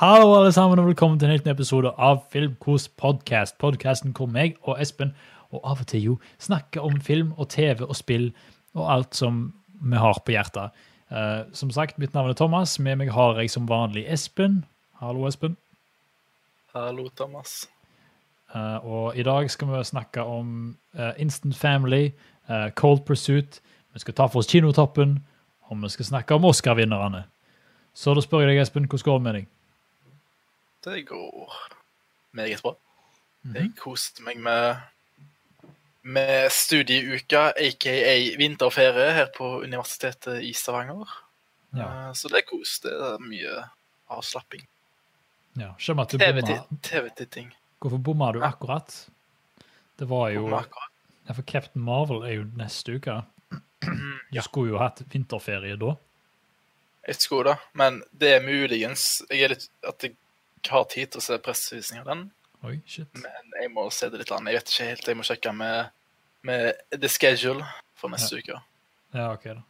Hallo, alle sammen, og velkommen til en helt ny episode av Filmkos podcast. Podkasten hvor meg og Espen, og av og til jo, snakker om film og TV og spill og alt som vi har på hjertet. Eh, som sagt, mitt navn er Thomas. Med meg har jeg som vanlig Espen. Hallo, Espen. Hallo, Thomas. Eh, og i dag skal vi snakke om eh, Instant Family, eh, Cold Pursuit. Vi skal ta for oss Kinotoppen, og vi skal snakke om Oscar-vinnerne. Så da spør jeg deg, Espen, hvordan går det med deg? Det går meget bra. Mhm. Jeg koste meg med, med studieuka, aka vinterferie, her på Universitetet i Stavanger. Ja. Eh, Så det er kos. Det er mye avslapping. ja. Skjønner at du TV-titting. Hvorfor bomma du akkurat? Det var jo ja, For Captain Marvel er jo neste uke. Du Ja. skulle jo hatt vinterferie da. Jeg skulle det, men det er muligens jeg er litt, at jeg har tid til å se pressevisning av den. Oi, shit. Men jeg må se det litt an. Jeg vet ikke helt. Jeg må sjekke med, med the schedule for neste uke. Ja, ok da.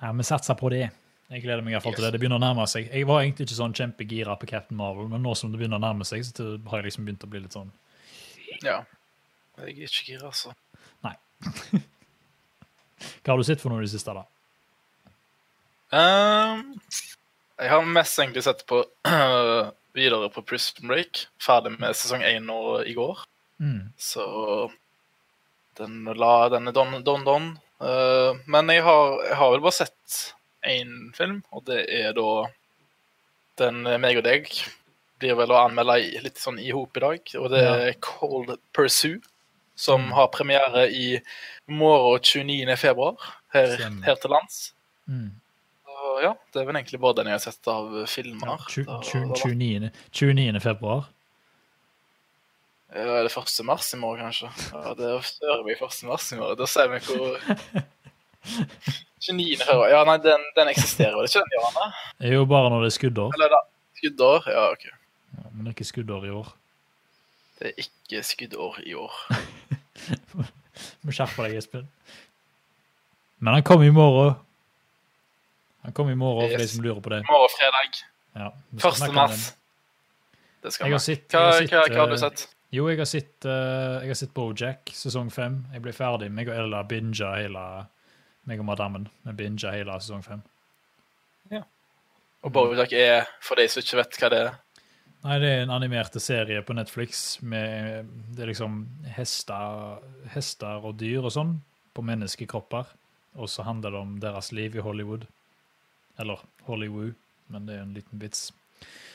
Ja, Vi satser på det. Jeg gleder meg i hvert fall til det. Det begynner å nærme seg. Jeg var egentlig ikke sånn kjempegira på Captain Marvel, men nå som det begynner å nærme seg, så har jeg liksom begynt å bli litt sånn Ja. Jeg er ikke gira, altså. Hva har du sett for noe i det siste, da? Ehm, jeg har mest egentlig sett på videre på Prison Break. Ferdig med sesong én nå i går. Mm. Så den la denne don, don, don. Uh, men jeg har, jeg har vel bare sett én film, og det er da den eh, meg og deg blir vel å anmelde litt sånn i hop i dag. Og det er Cold Pursue, som har premiere i morgen 29. februar her, her til lands. Mm. Ja, det er vel egentlig bare den jeg har sett av filmer. Ja, tju- Da- tju- da- 29. 29. februar. Ja, er det 1. mars i morgen, kanskje? Ja, det hører vi 1. mars i morgen. Da ser vi hvor 29. februar. Ja, nei, den, den eksisterer vel ikke, den, er jo bare når det er skuddår. Eller da, skuddår? Ja, OK. Ja, men det er ikke skuddår i år. Det er ikke skuddår i år. Må skjerpe deg, Espen. Men han kommer i morgen. Han kommer i morgen, for de som lurer på det. I morgen fredag. Ja, vi 1. mars. Det skal vi. har Hva, hva, hva har du eh, sett? Jo, jeg har sett, uh, jeg har sett Bojack sesong fem. Jeg ble ferdig. Meg og Ella binga hele meg og madammen. Vi binga hele sesong fem. Og Bojack er, for de som ikke vet hva det er Nei, det er en animerte serie på Netflix med det er liksom hester, hester og dyr og sånn på menneskekropper. Og så handler det om deres liv i Hollywood. Eller Hollywood, men det er en liten vits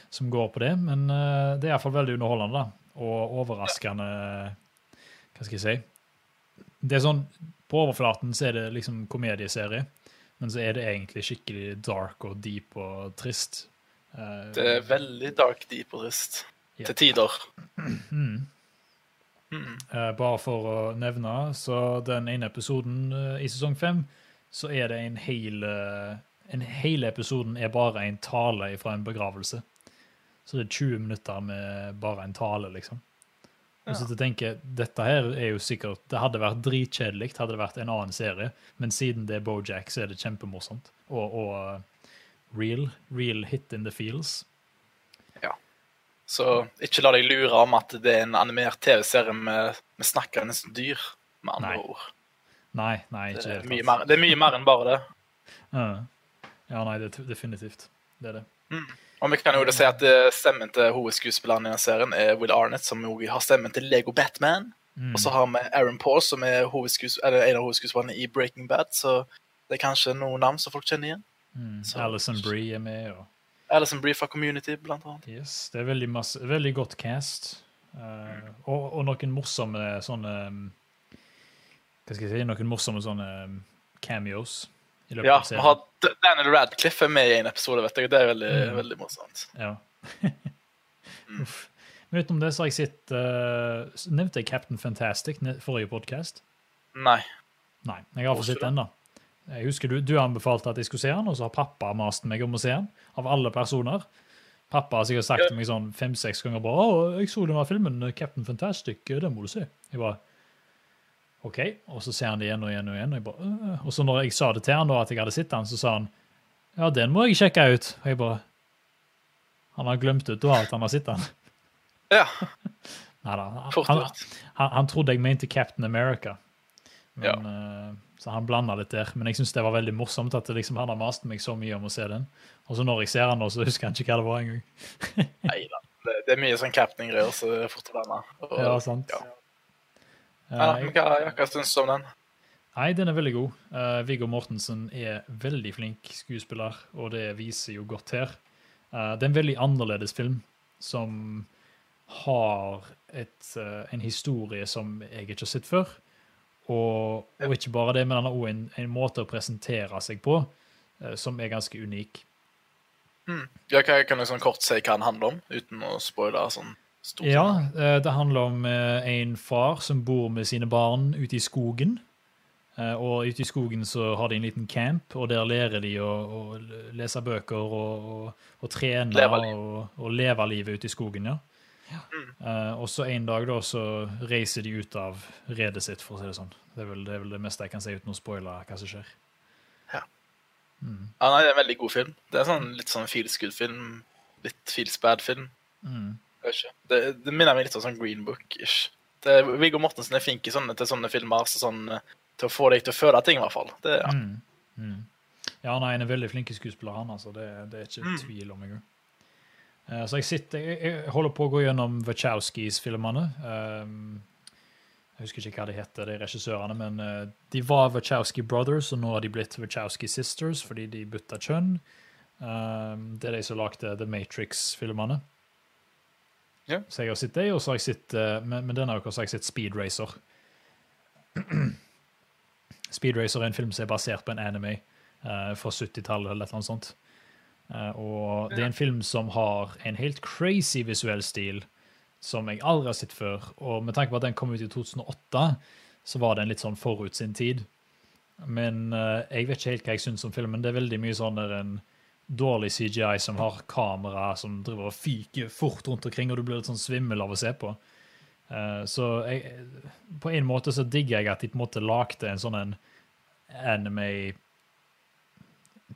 som går på det. Men uh, det er iallfall veldig underholdende, da. Og overraskende Hva skal jeg si? Det er sånn På overflaten så er det liksom komedieserie, men så er det egentlig skikkelig dark og deep og trist. Uh, Det er veldig dark, deep og trist. Ja. Til tider. Mm. Mm. Uh, bare for å nevne, så den ene episoden uh, i sesong fem, så er det en hel en Hele episoden er bare en tale fra en begravelse. Så det er 20 minutter med bare en tale, liksom. Og så Ja. tenker, Dette her er jo sikkert Det hadde vært dritkjedelig hadde det vært en annen serie, men siden det er Bojack, så er det kjempemorsomt. Og, og real. Real hit in the feels. Så ikke la deg lure om at det er en animert TV-serie med, med snakkende dyr, med andre Nei, ord. Nei, nei, Det er, mye mer, det er mye mer enn bare det. Ja. Ja, nei, det definitivt. Det er det. Og vi kan jo da si at eh, stemmen til hovedskuespilleren i denne serien er Will Arnett, som jo har stemmen til Lego Batman. Mm. Og så har vi Aaron Paul, som er eller en av hovedskuespillerne i Breaking Bad. Så det er kanskje noen navn som folk kjenner igjen. Mm. Så- Alison Brie er med. Og, Alison Brie fra Community, blant annet. yes, det er veldig, masse, veldig godt cast. Eh, og, og noen morsomme sånne um, Hva skal jeg si? Noen morsomme sånne um, cameos Ja, vi har Daniel Radcliffe er med i en episode, vet jeg. Det er veldig, Mm. veldig morsomt. Ja. Uff. Men utenom det så har jeg sett uh, Nevnte jeg Captain Fantastic forrige podkast? Nei. Nei, jeg har fått sett den, da. Jeg husker du, du anbefalte at jeg skulle se den, og så har pappa mast meg om å se den. Av alle personer. Pappa har sikkert sagt til meg sånn fem-seks ganger bare, å, jeg så denne filmen, Captain Fantastic, den må du se. Jeg bare, OK. Og så ser han det igjen og igjen og igjen. Og, jeg bare, «Øh». og så når jeg sa det til han da, at jeg hadde sett han, så sa han ja, den må jeg sjekke ut. Og jeg bare Han har glemt ut da at han har sett den. Ja, Neida, da. Han, han, han trodde jeg mente Captain America. Men, eh, så han blanda litt der. Men jeg syns det var veldig morsomt at liksom, han har mast meg så mye om å se den. Og så når jeg ser han nå, så husker han ikke hva det var engang. Nei da. Det, det er mye sånn captain-greier, så det er fort blander. Ja, sant. Ja. Ja, hva, ja, hva syns du om den? Nei, den er veldig god. Uh, Viggo Mortensen er veldig flink skuespiller, og det viser jo godt her. Uh, det er en veldig annerledes film som har et, uh, en historie som jeg ikke har sett før. Og, og ikke bare det, men han har òg en, en måte å presentere seg på som er ganske unik. Ja, hva, kan du sånn kort si hva den handler om, uten å spoile sånn stort? Ja, eh, det handler om eh, en far som bor med sine barn ute i skogen. Eh, Og ute i skogen så har de en liten camp, og der lærer de å, å lese bøker og, og, og trene Leve og, og leve livet ute i skogen, ja. Eh, og så en dag da så reiser de ut av redet sitt, for å si det sånn. Det er vel det, er vel det meste jeg kan si uten å spoile hva som skjer. Ja, nei, det er en veldig god film. Det er sånn litt sånn feels good-film. Litt feels bad-film. Mm. Ikke. Det, det minner meg litt om sånn Green Book-ish. Viggo Mortensen er flink sånne, til sånne filmer, så sånn, eh, til å få deg til å føle ting, i hvert fall. Det, ja. Mm. Mm. Ja, nei, han er veldig flink skuespiller, han. altså. Det, det er ikke Mm. tvil om engang. Eh, så jeg, sitter, jeg, jeg holder på å gå gjennom Wachowskis-filmene. Um, jeg husker ikke hva de heter, de regissørene, men uh, de var Wachowski Brothers, og nå har de blitt Wachowski Sisters fordi de bytta kjønn. Um, det er de som lagde The Matrix-filmene. Ja. Så jeg har sett det, og så har jeg sett eh, men, men denne uka har jeg sett Speed Racer. Speed Racer er en film som er basert på en anime uh, fra 70-tallet eller noe sånt. Uh, og det er en film som har en helt crazy visuell stil som jeg aldri har sett før. Og med tanke på at den kom ut i 2008, så var den litt sånn forut sin tid. Men uh, jeg vet ikke helt hva jeg syns om filmen. Det er veldig mye sånn der en dårlig CGI som har kamera som driver og fyker fort rundt omkring, og du blir litt sånn svimmel av å se på. Uh, så jeg, på en måte så digger jeg at de på en måte lagde en sånn en anime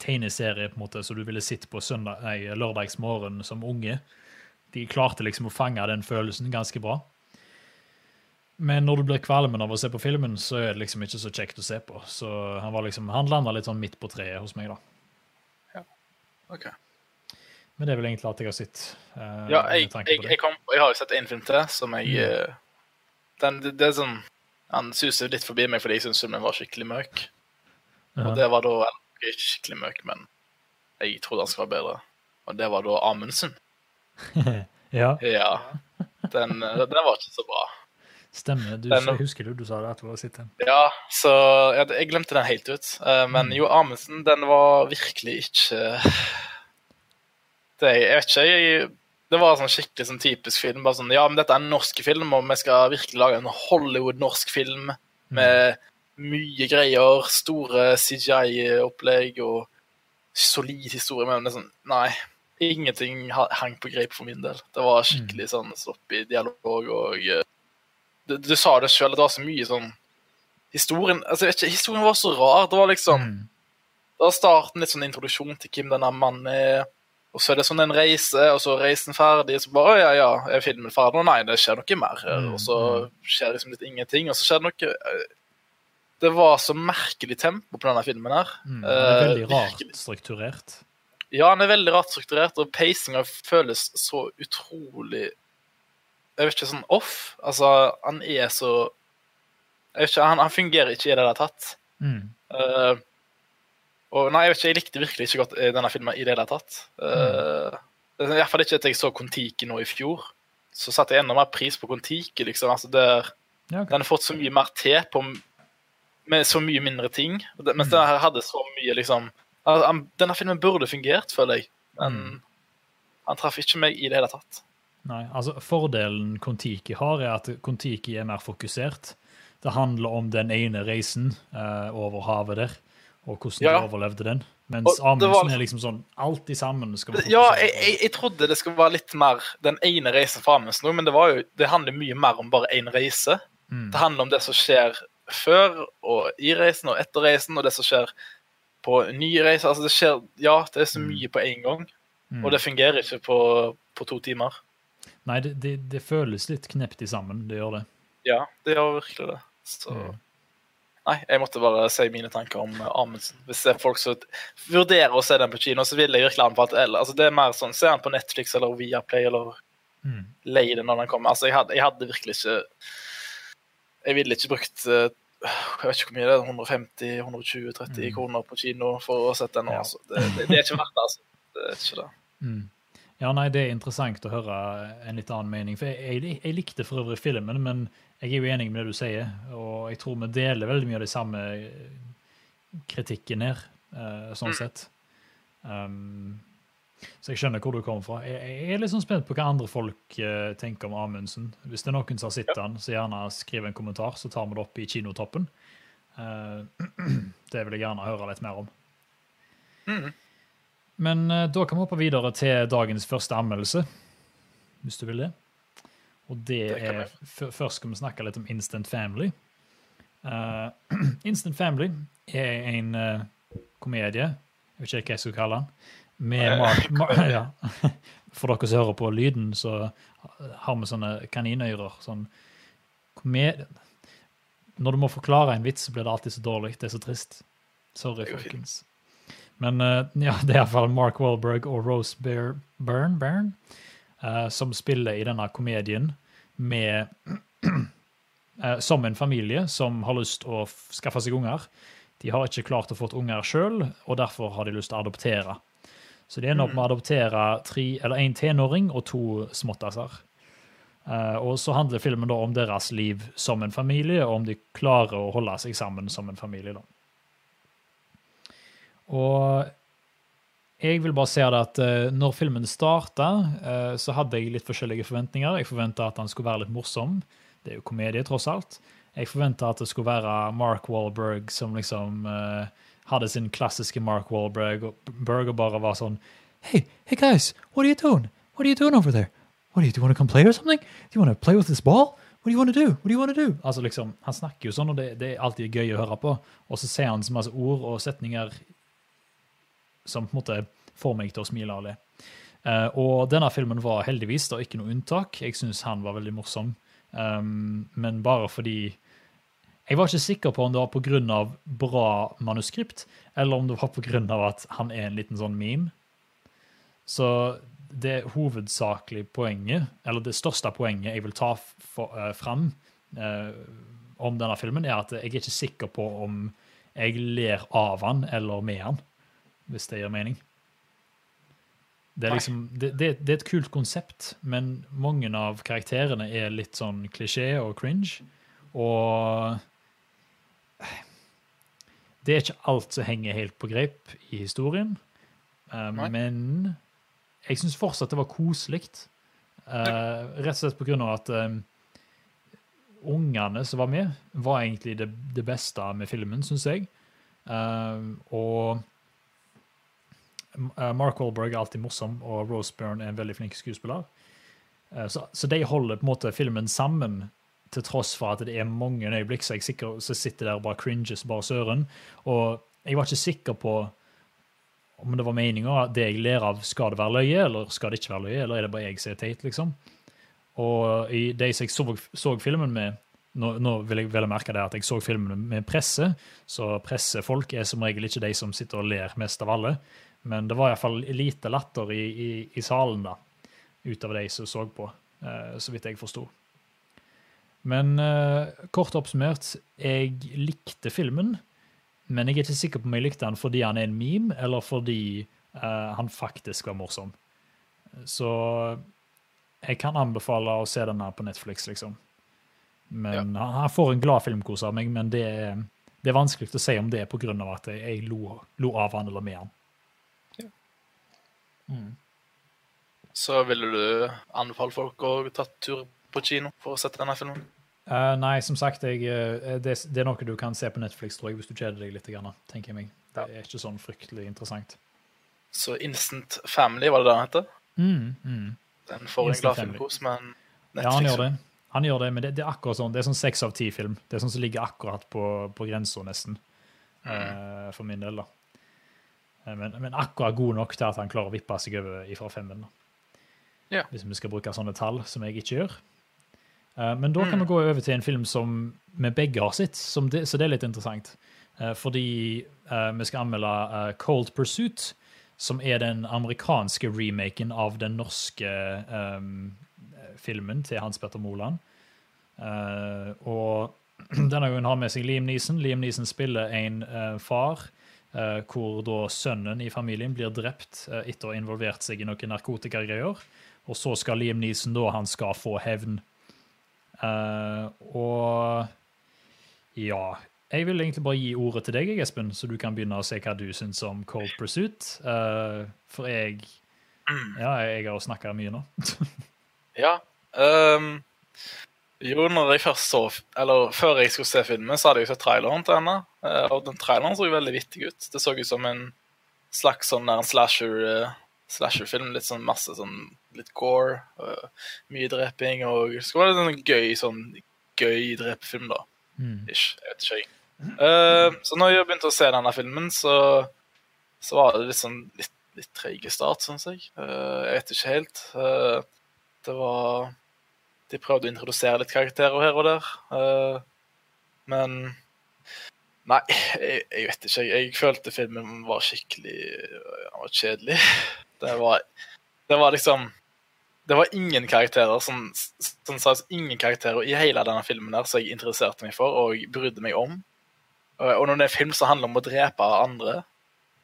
tegneserie på en måte, så du ville sett på søndag, nei, lørdagsmorgen som unge. De klarte liksom å fange den følelsen ganske bra. Men når du blir kvalmen av å se på filmen, så er det liksom ikke så kjekt å se på. Så han var liksom, han landa litt sånn midt på treet hos meg, da. Ok. Men det er vel egentlig alt jeg har sett. Uh, Ja, jeg, jeg, jeg, kom, jeg har jo sett en film til som jeg Mm. eh, den, det, det er sånn Han suser litt forbi meg fordi jeg syns filmen var skikkelig mørk. Og det var da Ikke skikkelig møk, men jeg trodde han skulle være bedre. Og det var da Amundsen. ja, Ja. Den, eh, den var ikke så bra. Stemmer. Du, men, husker du, du sa det etter å ha sett den. Ja, så jeg, jeg glemte den helt ut. Eh, men Mm. jo, Amundsen, den var virkelig ikke det, Jeg vet ikke. Jeg, det var sånn skikkelig sånn typisk film. Bare sånn, ja, men dette er en norsk film, og vi skal virkelig lage en Hollywood-norsk film med mye greier. Store CGI-opplegg og solid historie. Men det er sånn, nei. Ingenting ha- hang på greip for min del. Det var skikkelig sånn sloppy dialog og eh, du, du sa det sjøl, det var så mye sånn Historien altså ikke, historien var så rar. Det var liksom Mm. Da var starten litt sånn introduksjon til hvem denne mannen er. Og så er det sånn en reise, og så er reisen ferdig. og Så bare ja, ja, er filmen ferdig? Og nei, det skjer noe mer. Mm, Og så skjer liksom litt ingenting. Og så skjer det noe eh, Det var så merkelig tempo på denne filmen her. Mm. Den er Eh, veldig rart virkelig. strukturert. Ja, den er veldig rart strukturert, og pacinga føles så utrolig Jeg vet ikke, sånn off. Altså, han er så Jeg vet ikke, han, han fungerer ikke i det hele tatt. Mm. Uh, og nei, jeg vet ikke, jeg likte virkelig ikke godt eh, denne filmen i det hele tatt. Uh, I hvert fall ikke etter jeg så Kon-Tiki nå i fjor. Så satte jeg enda mer pris på Kon-Tiki. Liksom. Altså, der, Ja, okay. den har fått så mye mer til på, med så mye mindre ting. Mens denne her hadde så mye liksom Denne filmen burde fungert, føler jeg. Men Mm. han traff ikke meg i det hele tatt. Nei, altså Fordelen Kon-Tiki har, er at Kon-Tiki er mer fokusert. Det handler om den ene reisen eh, over havet der, og hvordan Ja. de overlevde den. Mens Amundsen var- er liksom sånn alltid sammen. skal vi Ja, jeg, jeg, jeg trodde det skulle være litt mer den ene reisen fra Amundsen òg, men det, var jo, det handler mye mer om bare én reise. Mm. Det handler om det som skjer før og i reisen og etter reisen, og det som skjer på nye reiser. Altså det skjer Ja, det er så Mm. mye på én gang. Mm. Og det fungerer ikke på, på to timer. Nei, det, det, det føles litt knept i sammen. Det gjør det. Ja, det gjør virkelig det. Så Mm. Nei, jeg måtte bare si mine tanker om eh, Amundsen. Hvis det er folk som vurderer å se den på kino, så vil jeg virkelig anbefale eller, altså Det er mer sånn Se den på Netflix eller Viaplay eller Mm. leie den når den kommer. Altså, jeg hadde, jeg hadde virkelig ikke Jeg ville ikke brukt eh, jeg vet ikke hvor mye det er, 150-120-30 Mm. kroner på kino for å sette den nå. Ja. Altså. Det, det, det er ikke verdt det. altså. Det er ikke det. Mm. Ja, nei, Det er interessant å høre en litt annen mening. For jeg, jeg, jeg likte for øvrig filmen, men jeg er jo enig med det du sier. Og jeg tror vi deler veldig mye av de samme kritikken her, uh, sånn Mm. sett. Um, så jeg skjønner hvor du kommer fra. Jeg, jeg er litt sånn spent på hva andre folk uh, tenker om Amundsen. Hvis det er noen som har sett den, så gjerne skriv en kommentar, så tar vi det opp i Kinotoppen. Uh, det vil jeg gjerne høre litt mer om. Mhm. Men eh, da kan vi hoppe videre til dagens første anmeldelse, hvis du vil det. Og det, Det er Først skal vi snakke litt om Instant Family. Uh, Instant Family er en uh, komedie, jeg vet ikke hva jeg skal kalle den, med Mark, ja. For dere som hører på lyden, så har vi sånne kaninører. Sånn komedie Når du må forklare en vits, så blir det alltid så dårlig. Det er så trist. Sorry, folkens. Men eh, ja, det er iallfall Mark Wahlberg og Rose Bear, Byrne, Byrne eh, som spiller i denne komedien med eh, Som en familie som har lyst å skaffe seg unger. De har ikke klart å få unger sjøl, og derfor har de lyst til å adoptere. Så de ender opp med å adoptere tre, eller en tenåring og to småttaser. Uh, og så handler filmen da om deres liv som en familie, og om de klarer å holde seg sammen som en familie. da. Og jeg vil bare si det at eh, når filmen starta, eh, så hadde jeg litt forskjellige forventninger. Jeg forventa at han skulle være litt morsom. Det er jo komedie, tross alt. Jeg forventa at det skulle være Mark Wahlberg som liksom eh, hadde sin klassiske Mark Wahlberg, og Berger bare var sånn Hey, hey guys, what are you doing? What are you doing over there? What do you, do you want to come play or something? Do you want to play with this ball? What do you want to do? What do you want to do? Altså liksom, Han snakker jo sånn, og det, det er alltid gøy å høre på. Og så ser han så masse ord og setninger som på en måte får meg til å smile og le. Eh, og denne filmen var heldigvis da ikke noe unntak. Jeg syns han var veldig morsom. Um, men bare fordi Jeg var ikke sikker på om det var pga. bra manuskript, eller om det var pga. at han er en liten sånn meme. Så det hovedsakelig poenget, eller det største poenget jeg vil ta for, uh, fram uh, om denne filmen, er at jeg er ikke sikker på om jeg ler av han eller med han, hvis det gir mening. Det er, liksom, det, det, det er et kult konsept, men mange av karakterene er litt sånn klisjé og cringe. Og det er ikke alt som henger helt på greip i historien. Eh, men jeg syns fortsatt det var koselig. Uh, rett og slett på grunn av at eh, ungene som var med, var egentlig det, det beste med filmen, syns jeg. Uh, og Mark Wahlberg er alltid morsom, og Rose Byrne er en veldig flink skuespiller. Eh, så, så de holder på en måte filmen sammen, til tross for at det er mange øyeblikk så jeg sikker, så sitter der og bare cringes bare søren. Og jeg var ikke sikker på om det var meninga det jeg ler av, skal det være løye, eller skal det ikke være løye, eller er det bare jeg som er teit, liksom. Og i de som jeg så, så filmen med nå, nå vil jeg vel merke det at jeg så filmen med presse, så pressefolk er som regel ikke de som sitter og ler mest av alle. Men det var iallfall lite latter i, i, i salen, da, utover de som så på, eh, så vidt jeg forsto. Men eh, kort oppsummert, jeg likte filmen, men jeg er ikke sikker på om jeg likte den fordi han er en meme, eller fordi eh, han faktisk var morsom. Så jeg kan anbefale å se den her på Netflix, liksom. Men han, han får en glad filmkos av meg, men det er, det er vanskelig å si om det er av at jeg, jeg lo, lo av han eller med han. Så ville du anbefale folk å ta tur på kino for å sette denne filmen? Uh, nei, som sagt, jeg, eh, det, det er noe du kan se på Netflix, tror jeg, hvis du kjeder deg litt, grann, tenker jeg meg. Det er ikke sånn fryktelig interessant. Så Instant Family, var det det han heter? Mm, mm. Den får en Instant glad Family. filmkos, men Ja, han gjør det. Han gjør det, men det, det er akkurat sånn. Det er sånn seks av ti-film. Det er sånn som ligger akkurat på, på grensa, nesten. Mm. Uh, for min del, da. Eh, Men, men akkurat god nok til at han klarer å vippe seg over ifra femmen. Ja. Hvis vi skal bruke sånne tall, som jeg ikke gjør. Eh, Men da kan Mm. vi gå over til en film som vi begge har sett, som det, så det er litt interessant. Eh, Fordi vi skal anmelde Cold Pursuit, som er den amerikanske remaken av den norske um, filmen til Hans Petter Moland. Uh, og denne gangen har med seg Liam Neeson. Liam Neeson spiller en uh, far hvor da sønnen i familien blir drept eh, etter å ha involvert seg i noen narkotikagreier. Og så skal Liam Neeson da han skal få hevn. Eh, og ja Jeg vil egentlig bare gi ordet til deg, Espen, så du kan begynne å se hva du syns om Cold Pursuit. Eh, for jeg Ja, jeg har snakka mye nå. Ja. ehm, jo, når jeg først så Eller før jeg skulle se filmen, så hadde jeg sett traileren til henne. eh, og den traileren så jo veldig vittig ut. Det så ut som en slags sånn der slasher uh, slasherfilm. Litt sånn masse sånn litt gore. eh, mye dreping og Det skulle være en gøy sånn gøy drepefilm, da. Mm. Ish. Jeg vet ikke, jeg. Uh, så når jeg begynte å se denne filmen, så, så var det litt sånn litt, litt treig start, syns jeg. Uh, jeg vet ikke helt. Uh, det var De prøvde å introdusere litt karakterer her og der. eh, men Nei, jeg, jeg vet ikke. Jeg, følte filmen var skikkelig Den var kjedelig. Det var, det var liksom det var ingen karakterer som, som sa ingen karakterer i hele denne filmen der som jeg interesserte meg for og brydde meg om. Og når det er en film som handler om å drepe andre,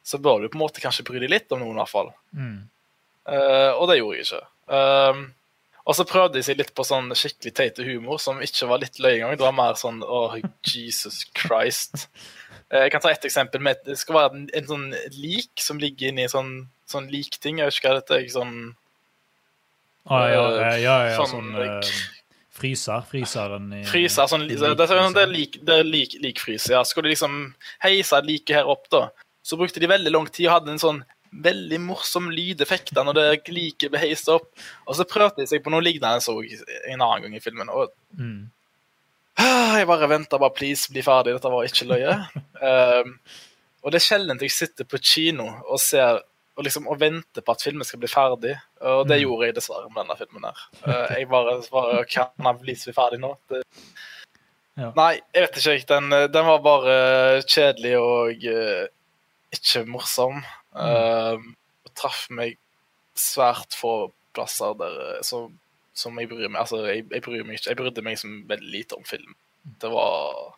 så bør du på en måte kanskje bry deg litt om noen, i hvert fall. Mm. Uh, og det gjorde jeg ikke. Um, og så prøvde de seg litt på sånn skikkelig teit humor som ikke var litt løy engang. Det var mer sånn Åh, Jesus Christ. Eh, jeg kan ta ett eksempel. med Det skal være en, en sånn lik som ligger inni en sånn, sånn likting. Jeg husker hva dette er. Sånn Ah, ja, ja, ja, ja, Sånn, sånn eh, eh, Fryser. Fryseren i Fryser, sånn, i det, det, er sånn- det er likfryser. lik, det er lik, likfryser, ja. Skulle de liksom heise liket her opp, da, så brukte de veldig lang tid og hadde en sånn veldig morsom lydeffekt når det liket blir heist opp. Og så prøvde de seg på noe lignende så en annen gang i filmen. Og Mm. ah, jeg bare venta, bare please, bli ferdig, dette var ikke løye. um, og det er sjelden jeg sitter på kino og ser og liksom og venter på at filmen skal bli ferdig. Og det Mm. gjorde jeg dessverre med denne filmen her. Uh, jeg bare, bare Kan han bli ferdig nå? Det, Ja. Nei, jeg vet ikke. Den, den var bare kjedelig og uh, ikke morsom. Um, og traff meg svært få plasser der eh, som, som jeg bryr meg Altså, jeg, jeg bryr meg ikke Jeg brydde meg som veldig lite om film. Det var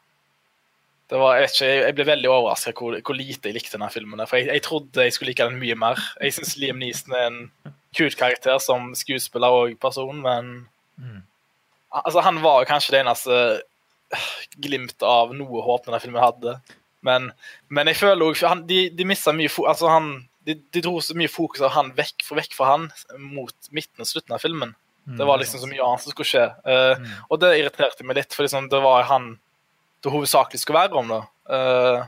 det var, jeg, ikke, jeg- ble veldig overraska hvor, hvor lite jeg likte denne filmen. For jeg, jeg trodde jeg skulle like den mye mer. Jeg syns Liam Neeson er en kul karakter som skuespiller og person, men Mm. Altså, han var jo kanskje det eneste øh, glimt av noe håp denne filmen hadde. Men, men jeg føler òg De, de mista mye altså han, de, de dro så mye fokus av han vekk, for vekk fra han mot midten og slutten av filmen. Mm, Det var liksom så mye annet som skulle skje. Uh, Mm. Og det irriterte meg litt, for liksom, det var han det hovedsakelig skulle være om. da. Eh,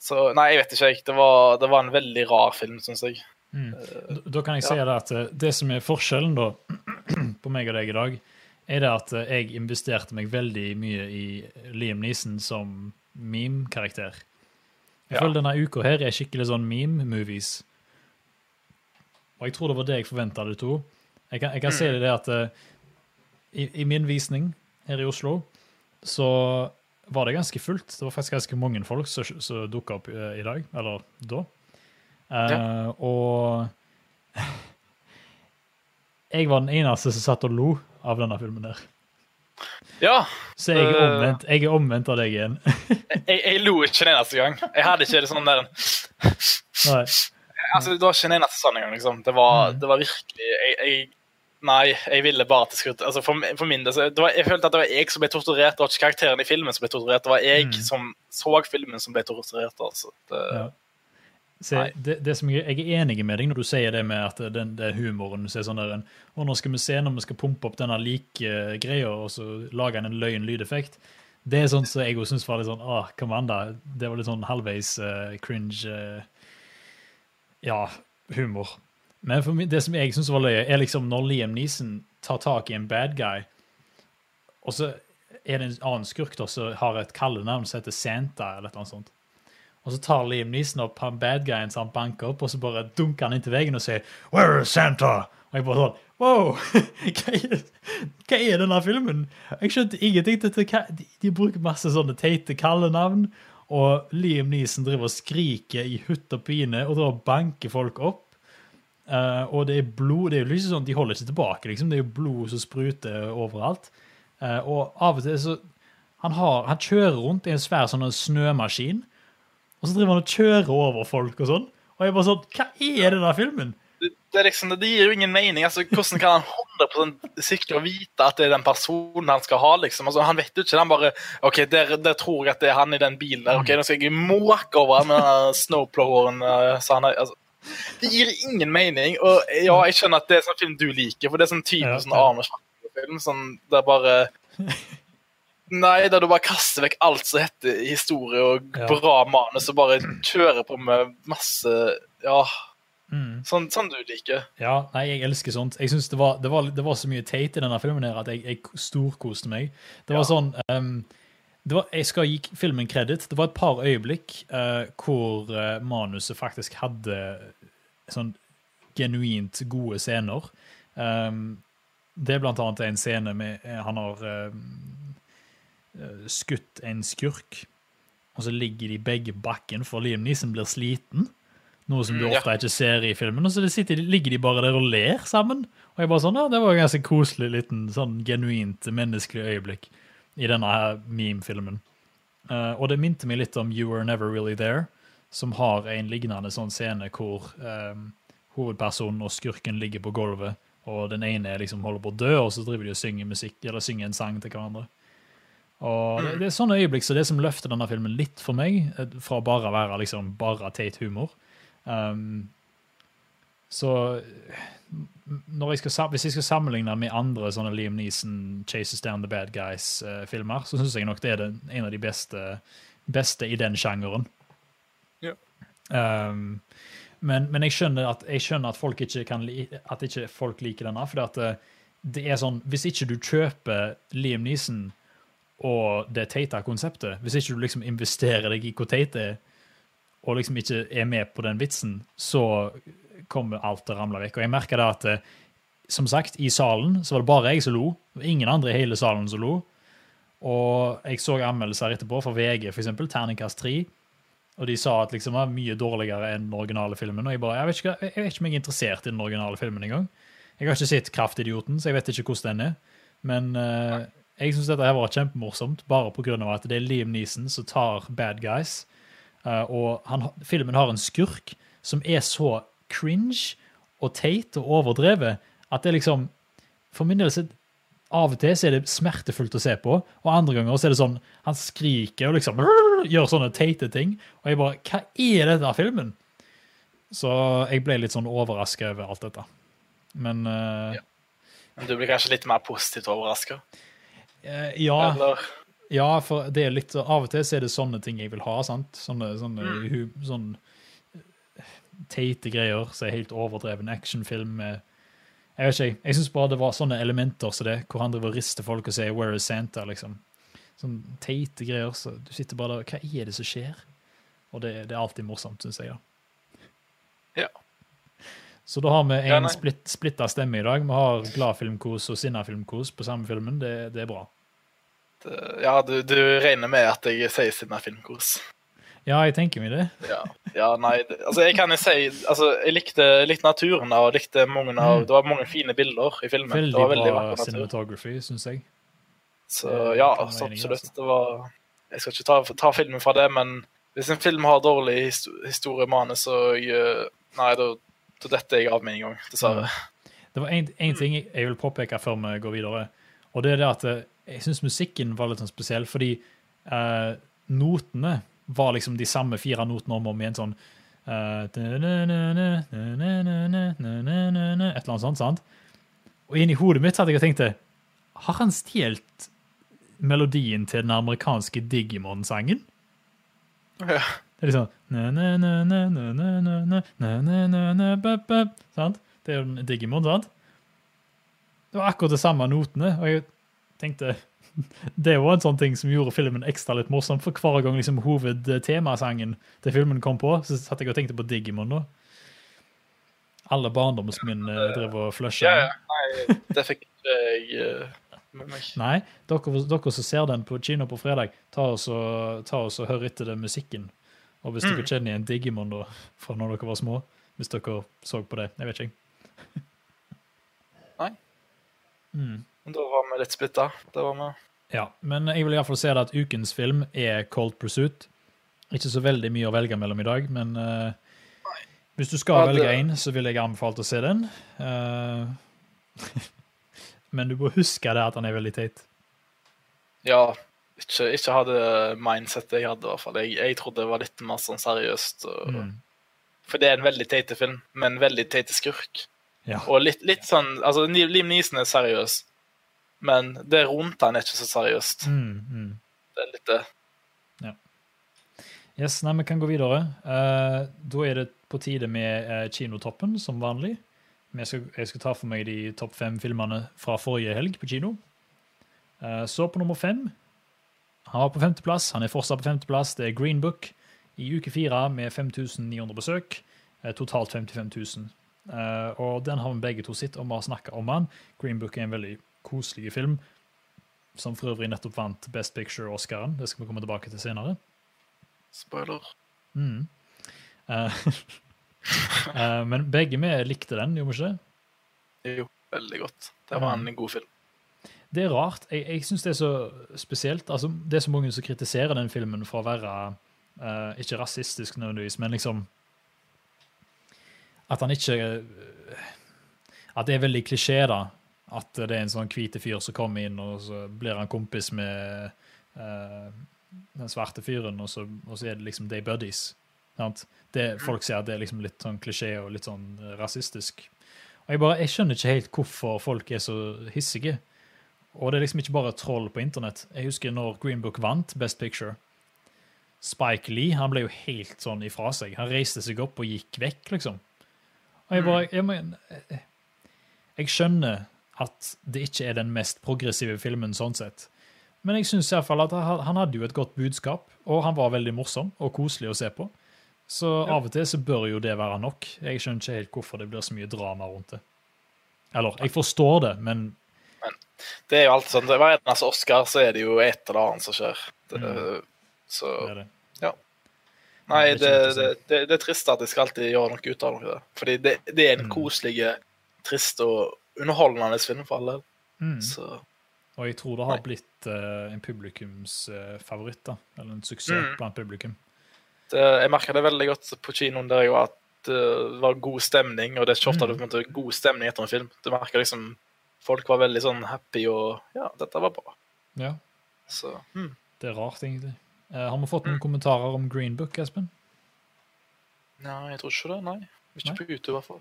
så nei, jeg vet ikke. jeg. Det var, det var en veldig rar film, syns jeg. Mm. Da- Da kan jeg si det at eh, det som er forskjellen da, på meg og deg i dag, er det at eh, jeg investerte meg veldig mye i Liam Neeson som meme-karakter. Jeg Ja. føler denne uka her er skikkelig sånn meme-movies. Og jeg tror det var det jeg forventa det to. Jeg kan, jeg kan si det det at uh, i, i min visning her i Oslo, så var det ganske fullt. Det var faktisk ganske mange folk som, som dukka opp uh, i dag, eller da. Eh, Og jeg var den eneste som satt og lo av denne filmen der. Ja. Så jeg er Eh. omvendt, jeg er omvendt av deg igjen. Jeg, jeg lo ikke den eneste gang. Jeg hadde ikke det sånn der Nei. Altså, Det var ikke en eneste sånn engang, liksom. Det var, Mm. det var virkelig jeg, jeg, Nei, jeg ville bare til det altså For, for min del var, Jeg følte at det var jeg som ble torturert, det var ikke karakteren i filmen som ble torturert. Det var jeg Mm. som så filmen som ble torturert. altså. Det, Ja. Se, det, det som jeg, jeg er enig med deg når du sier det med at den, det er humoren så er sånn der, en, og Nå skal vi se når vi skal pumpe opp denne like-greia og så lage en løgn lydeffekt. Det er sånn som jeg også syns var litt sånn ah, come on, da. Det var litt sånn halvveis uh, cringe uh, Ja, humor. Men for meg, det som jeg syns var løye, er liksom når Liam Neeson tar tak i en bad guy, og så er det en annen skurk da som har et kallenavn som heter Santa, eller noe sånt. Og så tar Liam Neeson opp han bad guyen som han banker opp, og så bare dunker han inntil veggen og sier 'Where is Santa?' Og jeg bare sånn Wow! Hva er, hva er denne filmen? Jeg skjønte ingenting. Dette, hva- de, de bruker masse sånne teite kallenavn, og Liam Neeson driver og skriker i hutt og pine og driver og banker folk opp. Uh, og det er blod. Det er jo liksom sånn, De holder ikke tilbake, liksom. Det er jo blod som spruter overalt. Uh, og av og til så han, har, han kjører rundt i en svær sånn snømaskin, og så driver han og kjører over folk og sånn. Og jeg bare sånn Hva er det denne filmen? Det, det, liksom, det gir jo ingen mening. altså Hvordan kan han 100 sikre å vite at det er den personen han skal ha? liksom, altså Han vet jo ikke. Han bare OK, der, der tror jeg at det er han i den bilen der. ok, Nå skal jeg måke over han med snowploweren. eh, så han er, altså, Det gir ingen mening. Og ja, jeg skjønner at det er sånn film du liker, for det er sånn typisk Ja, sånn ja. Arne Schwarzenegger-film. Sånn Det er bare Nei, der du bare kaster vekk alt som heter historie og Ja. bra manus, og bare kjører på med masse Ja, Mm. sånn, sånn du liker. Ja, nei, jeg elsker sånt. Jeg synes det var, det, var, det var så mye teit i denne filmen her at jeg, jeg storkoste meg. Det var Ja. sånn um, det var, Jeg skal gi filmen kreditt. Det var et par øyeblikk uh, hvor uh, manuset faktisk hadde sånn genuint gode scener. Um, det er blant annet en scene med eh, Han har eh, skutt en skurk, og så ligger de begge bakken, for Liam Neeson blir sliten. Noe som du Mm, ja. ofte ikke ser i filmen. Og så sitter, ligger de bare der og ler sammen. Og jeg bare sånn, ja, Det var en ganske koselig liten, sånn genuint menneskelig øyeblikk i denne her meme-filmen. Uh, og det minte meg litt om You Were Never Really There, som har en lignende sånn scene hvor um, hovedpersonen og skurken ligger på gulvet, og den ene liksom holder på å dø, og så driver de og synger musikk, eller synger en sang til hverandre. Og det, det er sånne øyeblikk så det som løfter denne filmen litt for meg, eh, fra bare å være liksom bare teit humor. Um, så jeg skal, hvis jeg skal sammenligne med andre sånne Liam Neeson Chases Down the Bad Guys-filmer, så syns jeg nok det er den, en av de beste, beste i den sjangeren. Ja. Um, men, men jeg skjønner at, jeg skjønner at folk ikke kan li, at ikke folk liker denne. For det, det er sånn Hvis ikke du kjøper Liam Neeson og det teite konseptet, hvis ikke du liksom investerer deg i hvor teit det er, og liksom ikke er med på den vitsen, så kommer alt til å ramle vekk. Og jeg merker det at eh, som sagt, i salen så var det bare jeg som lo. Ingen andre i hele salen som lo. Og jeg så anmeldelser etterpå fra VG, eksempel, Terningkast 3. Og de sa at liksom var mye dårligere enn den originale filmen. Og jeg bare, jeg vet ikke, jeg vet ikke om jeg er interessert i den originale filmen engang. Jeg har ikke sett Kraftidioten, så jeg vet ikke hvordan den er. Men eh, jeg syns dette her var kjempemorsomt, bare pga. at det er Liam Neeson som tar bad guys. Eh, og han, filmen har en skurk som er så cringe og teit og overdrevet at det liksom For min del så av og til så er det smertefullt å se på, og andre ganger så er det sånn Han skriker og liksom gjør sånne teite ting. Og jeg bare Hva er dette filmen? Så jeg ble litt sånn overraska over alt dette. Men uh, Ja. Du blir kanskje litt mer positivt overraska? Eh, ja. Eller Ja, for det er litt Av og til så er det sånne ting jeg vil ha. sant? Sånne, sånne, Mm. hu, sånn eh, teite greier som er helt overdreven actionfilm med Jeg vet ikke, jeg syns bare det var sånne elementer som det, hvor han driver og rister folk og sier 'Where is Santa?' liksom. Sånne teite greier. Så du sitter bare der Hva er det som skjer? Og det, det er alltid morsomt, syns jeg. da. Ja. Så da har vi Ja, en splitt, splitta stemme i dag. Vi har gladfilmkos og sinnafilmkos på samme filmen. Det, det er bra. Det- Ja, du, du regner med at jeg sier siden filmkurs? Ja, jeg tenker meg det. Ja, ja nei det, Altså, jeg kan jo si Altså, jeg likte, likte naturen og likte mange av Mm. Det var mange fine bilder i filmen. Veldig, det var veldig bra cinematography, syns jeg. Så ja, så absolutt. altså. Det var Jeg skal ikke ta, ta filmen fra det, men hvis en film har dårlig histo- historiemanus, så jeg, Nei, da, da detter jeg av med en gang, dessverre. Det var én ting jeg jeg vil påpeke før vi går videre. Og det er det at eh, jeg syns musikken var litt sånn spesiell, fordi uh, notene var liksom de samme fire notene om og om igjen, sånn Et eller annet sånt, sant? Og inni hodet mitt hadde jeg tenkt det Har han stjålet melodien til den amerikanske Digimon-sangen? Ja. Det er liksom Sant? Det er jo Digimon, sant? Det var akkurat de samme notene. og jeg tenkte Det var en sånn ting som gjorde filmen ekstra litt morsom. For hver gang liksom hovedtemasangen til filmen kom på, så satt jeg og tenkte på Digimon. nå. Alle barndomsminner drev og flusha. Ja, ja. Nei, det fikk jeg uh, med meg. Nei, dere, dere som ser den på kino på fredag, ta oss og, ta oss og hør etter den musikken. Og hvis dere kjenner igjen Digimon da, fra når dere var små, hvis dere så på det, jeg vet ikke. Nei. Mm. Da var vi litt splitta. Det var vi. Ja, men jeg vil i hvert fall si at ukens film er Cold Pursuit. Ikke så veldig mye å velge mellom i dag, men uh, hvis du skal Ja, det- velge én, så vil jeg anbefale å se den. Uh, men du må huske det at han er veldig teit. Ja, ikke, ikke ha det mindsettet jeg hadde, i hvert fall. Jeg, jeg trodde det var litt mer sånn seriøst. Og, Mm. For det er en veldig teit film, med en veldig teit skurk. Ja. Og litt, litt sånn Altså, Liam Neeson er seriøs, men det rundt han er ikke så seriøst. Mm, mm. Det er litt det. Yes, nei, Vi kan gå videre. Uh, da er det på tide med uh, Kinotoppen, som vanlig. Jeg skal, jeg skal ta for meg de topp fem filmene fra forrige helg på kino. Uh, så på nummer fem. Han var på femteplass. Han er fortsatt på femteplass. Det er Green Book i uke fire med 5900 besøk. Totalt 55 000. Uh, og den har vi begge to sett, og vi har snakka om han. Green Book er en veldig koselig film, som for øvrig nettopp vant Best Picture-Oscaren. Det skal vi komme tilbake til senere. Spoiler. Mm. Uh, uh, men begge vi likte den, gjorde vi ikke det? Jo, veldig godt. Det var en god film. Det er rart. Jeg, jeg syns det er så spesielt. Altså, det er så mange som kritiserer den filmen for å være uh, ikke rasistisk nødvendigvis, men liksom At han ikke At det er veldig klisjé, da. At det er en sånn hvit fyr som kommer inn, og så blir han kompis med uh, den svarte fyren, og så, og så er det liksom they buddies. Det, folk sier at det er liksom litt sånn klisjé og litt sånn eh, rasistisk. Og jeg, bare, jeg skjønner ikke helt hvorfor folk er så hissige. Og det er liksom ikke bare troll på internett. Jeg husker når Green Book vant Best Picture. Spike Lee han ble jo helt sånn ifra seg. Han reiste seg opp og gikk vekk, liksom. Og jeg bare Jeg, jeg skjønner at det ikke er den mest progressive filmen sånn sett. Men jeg syns iallfall at han hadde jo et godt budskap, og han var veldig morsom og koselig å se på. Så av og til så bør jo det være nok. Jeg skjønner ikke helt hvorfor det blir så mye drama rundt det. Eller, jeg forstår det, men men Det er jo alltid sånn. Hver eneste Oscar så er det jo et eller annet som skjer. Det, Mm. Så det er det. Nei, det det, er trist at jeg skal alltid gjøre noe ut av noe. Fordi det, det er en Mm. koselig, trist og underholdende film for alle. Mm. Så Og jeg tror det har blitt uh, en publikumsfavoritt, da. Eller en suksess Mm. blant publikum. det, jeg merka det veldig godt på kinoen der jeg var, at det var god stemning. Og det er ikke ofte Mm. det god stemning etter en film. Du merker liksom Folk var veldig sånn happy og Ja, dette var bra. Ja, Så mm. det er rart, egentlig. Uh, har vi fått noen kommentarer om Green Book, Espen? Nei, jeg tror ikke det. Nei. Ikke Nei. på YouTube, i hvert fall.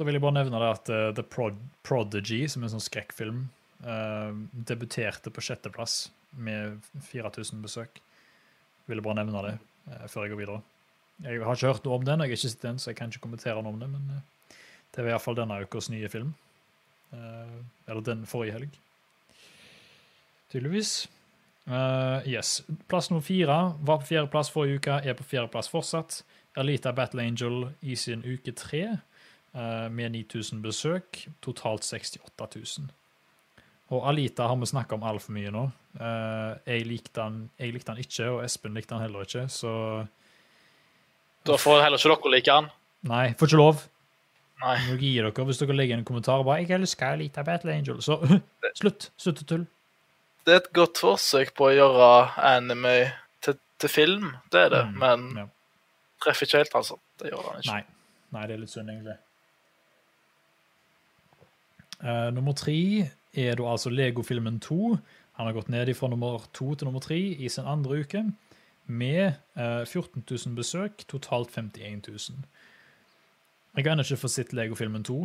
Da vil jeg bare nevne det at uh, The Prod Prodigy, som er en sånn skrekkfilm, uh, debuterte på sjetteplass med 4000 besøk. Ville bare nevne det uh, før jeg går videre. Jeg har ikke hørt noe om den, jeg har ikke sett den, så jeg kan ikke kommentere noe om det, men det var iallfall denne ukas nye film. Eller den forrige helg. Tydeligvis. Uh, yes. Plass nummer fire var på fjerdeplass forrige uke, er på fjerdeplass fortsatt. Alita Battle Angel i sin uke tre med 9000 besøk. Totalt 68 000. Og Alita har vi snakka om altfor mye nå. Eh, jeg, likte han, jeg likte han ikke, og Espen likte han heller ikke, så Da får heller ikke dere like han. nei, får ikke lov. Nei. Nå gir dere hvis dere legger en kommentar bare 'Jeg elsker Alita Battle Angel'. Så slutt. Slutt å tulle. Det er et godt forsøk på å gjøre anime til, til film, det er det. Mm, Men ja. treffer ikke helt, altså. Det gjør han ikke. Nei. Nei, det er litt synd, egentlig. Eh, nummer tre er da altså Lego-filmen 2. Han har gått ned fra nummer to til nummer tre i sin andre uke, med uh, 14 000 besøk, totalt 51 000. Jeg har ennå ikke fått sett Lego-filmen 2,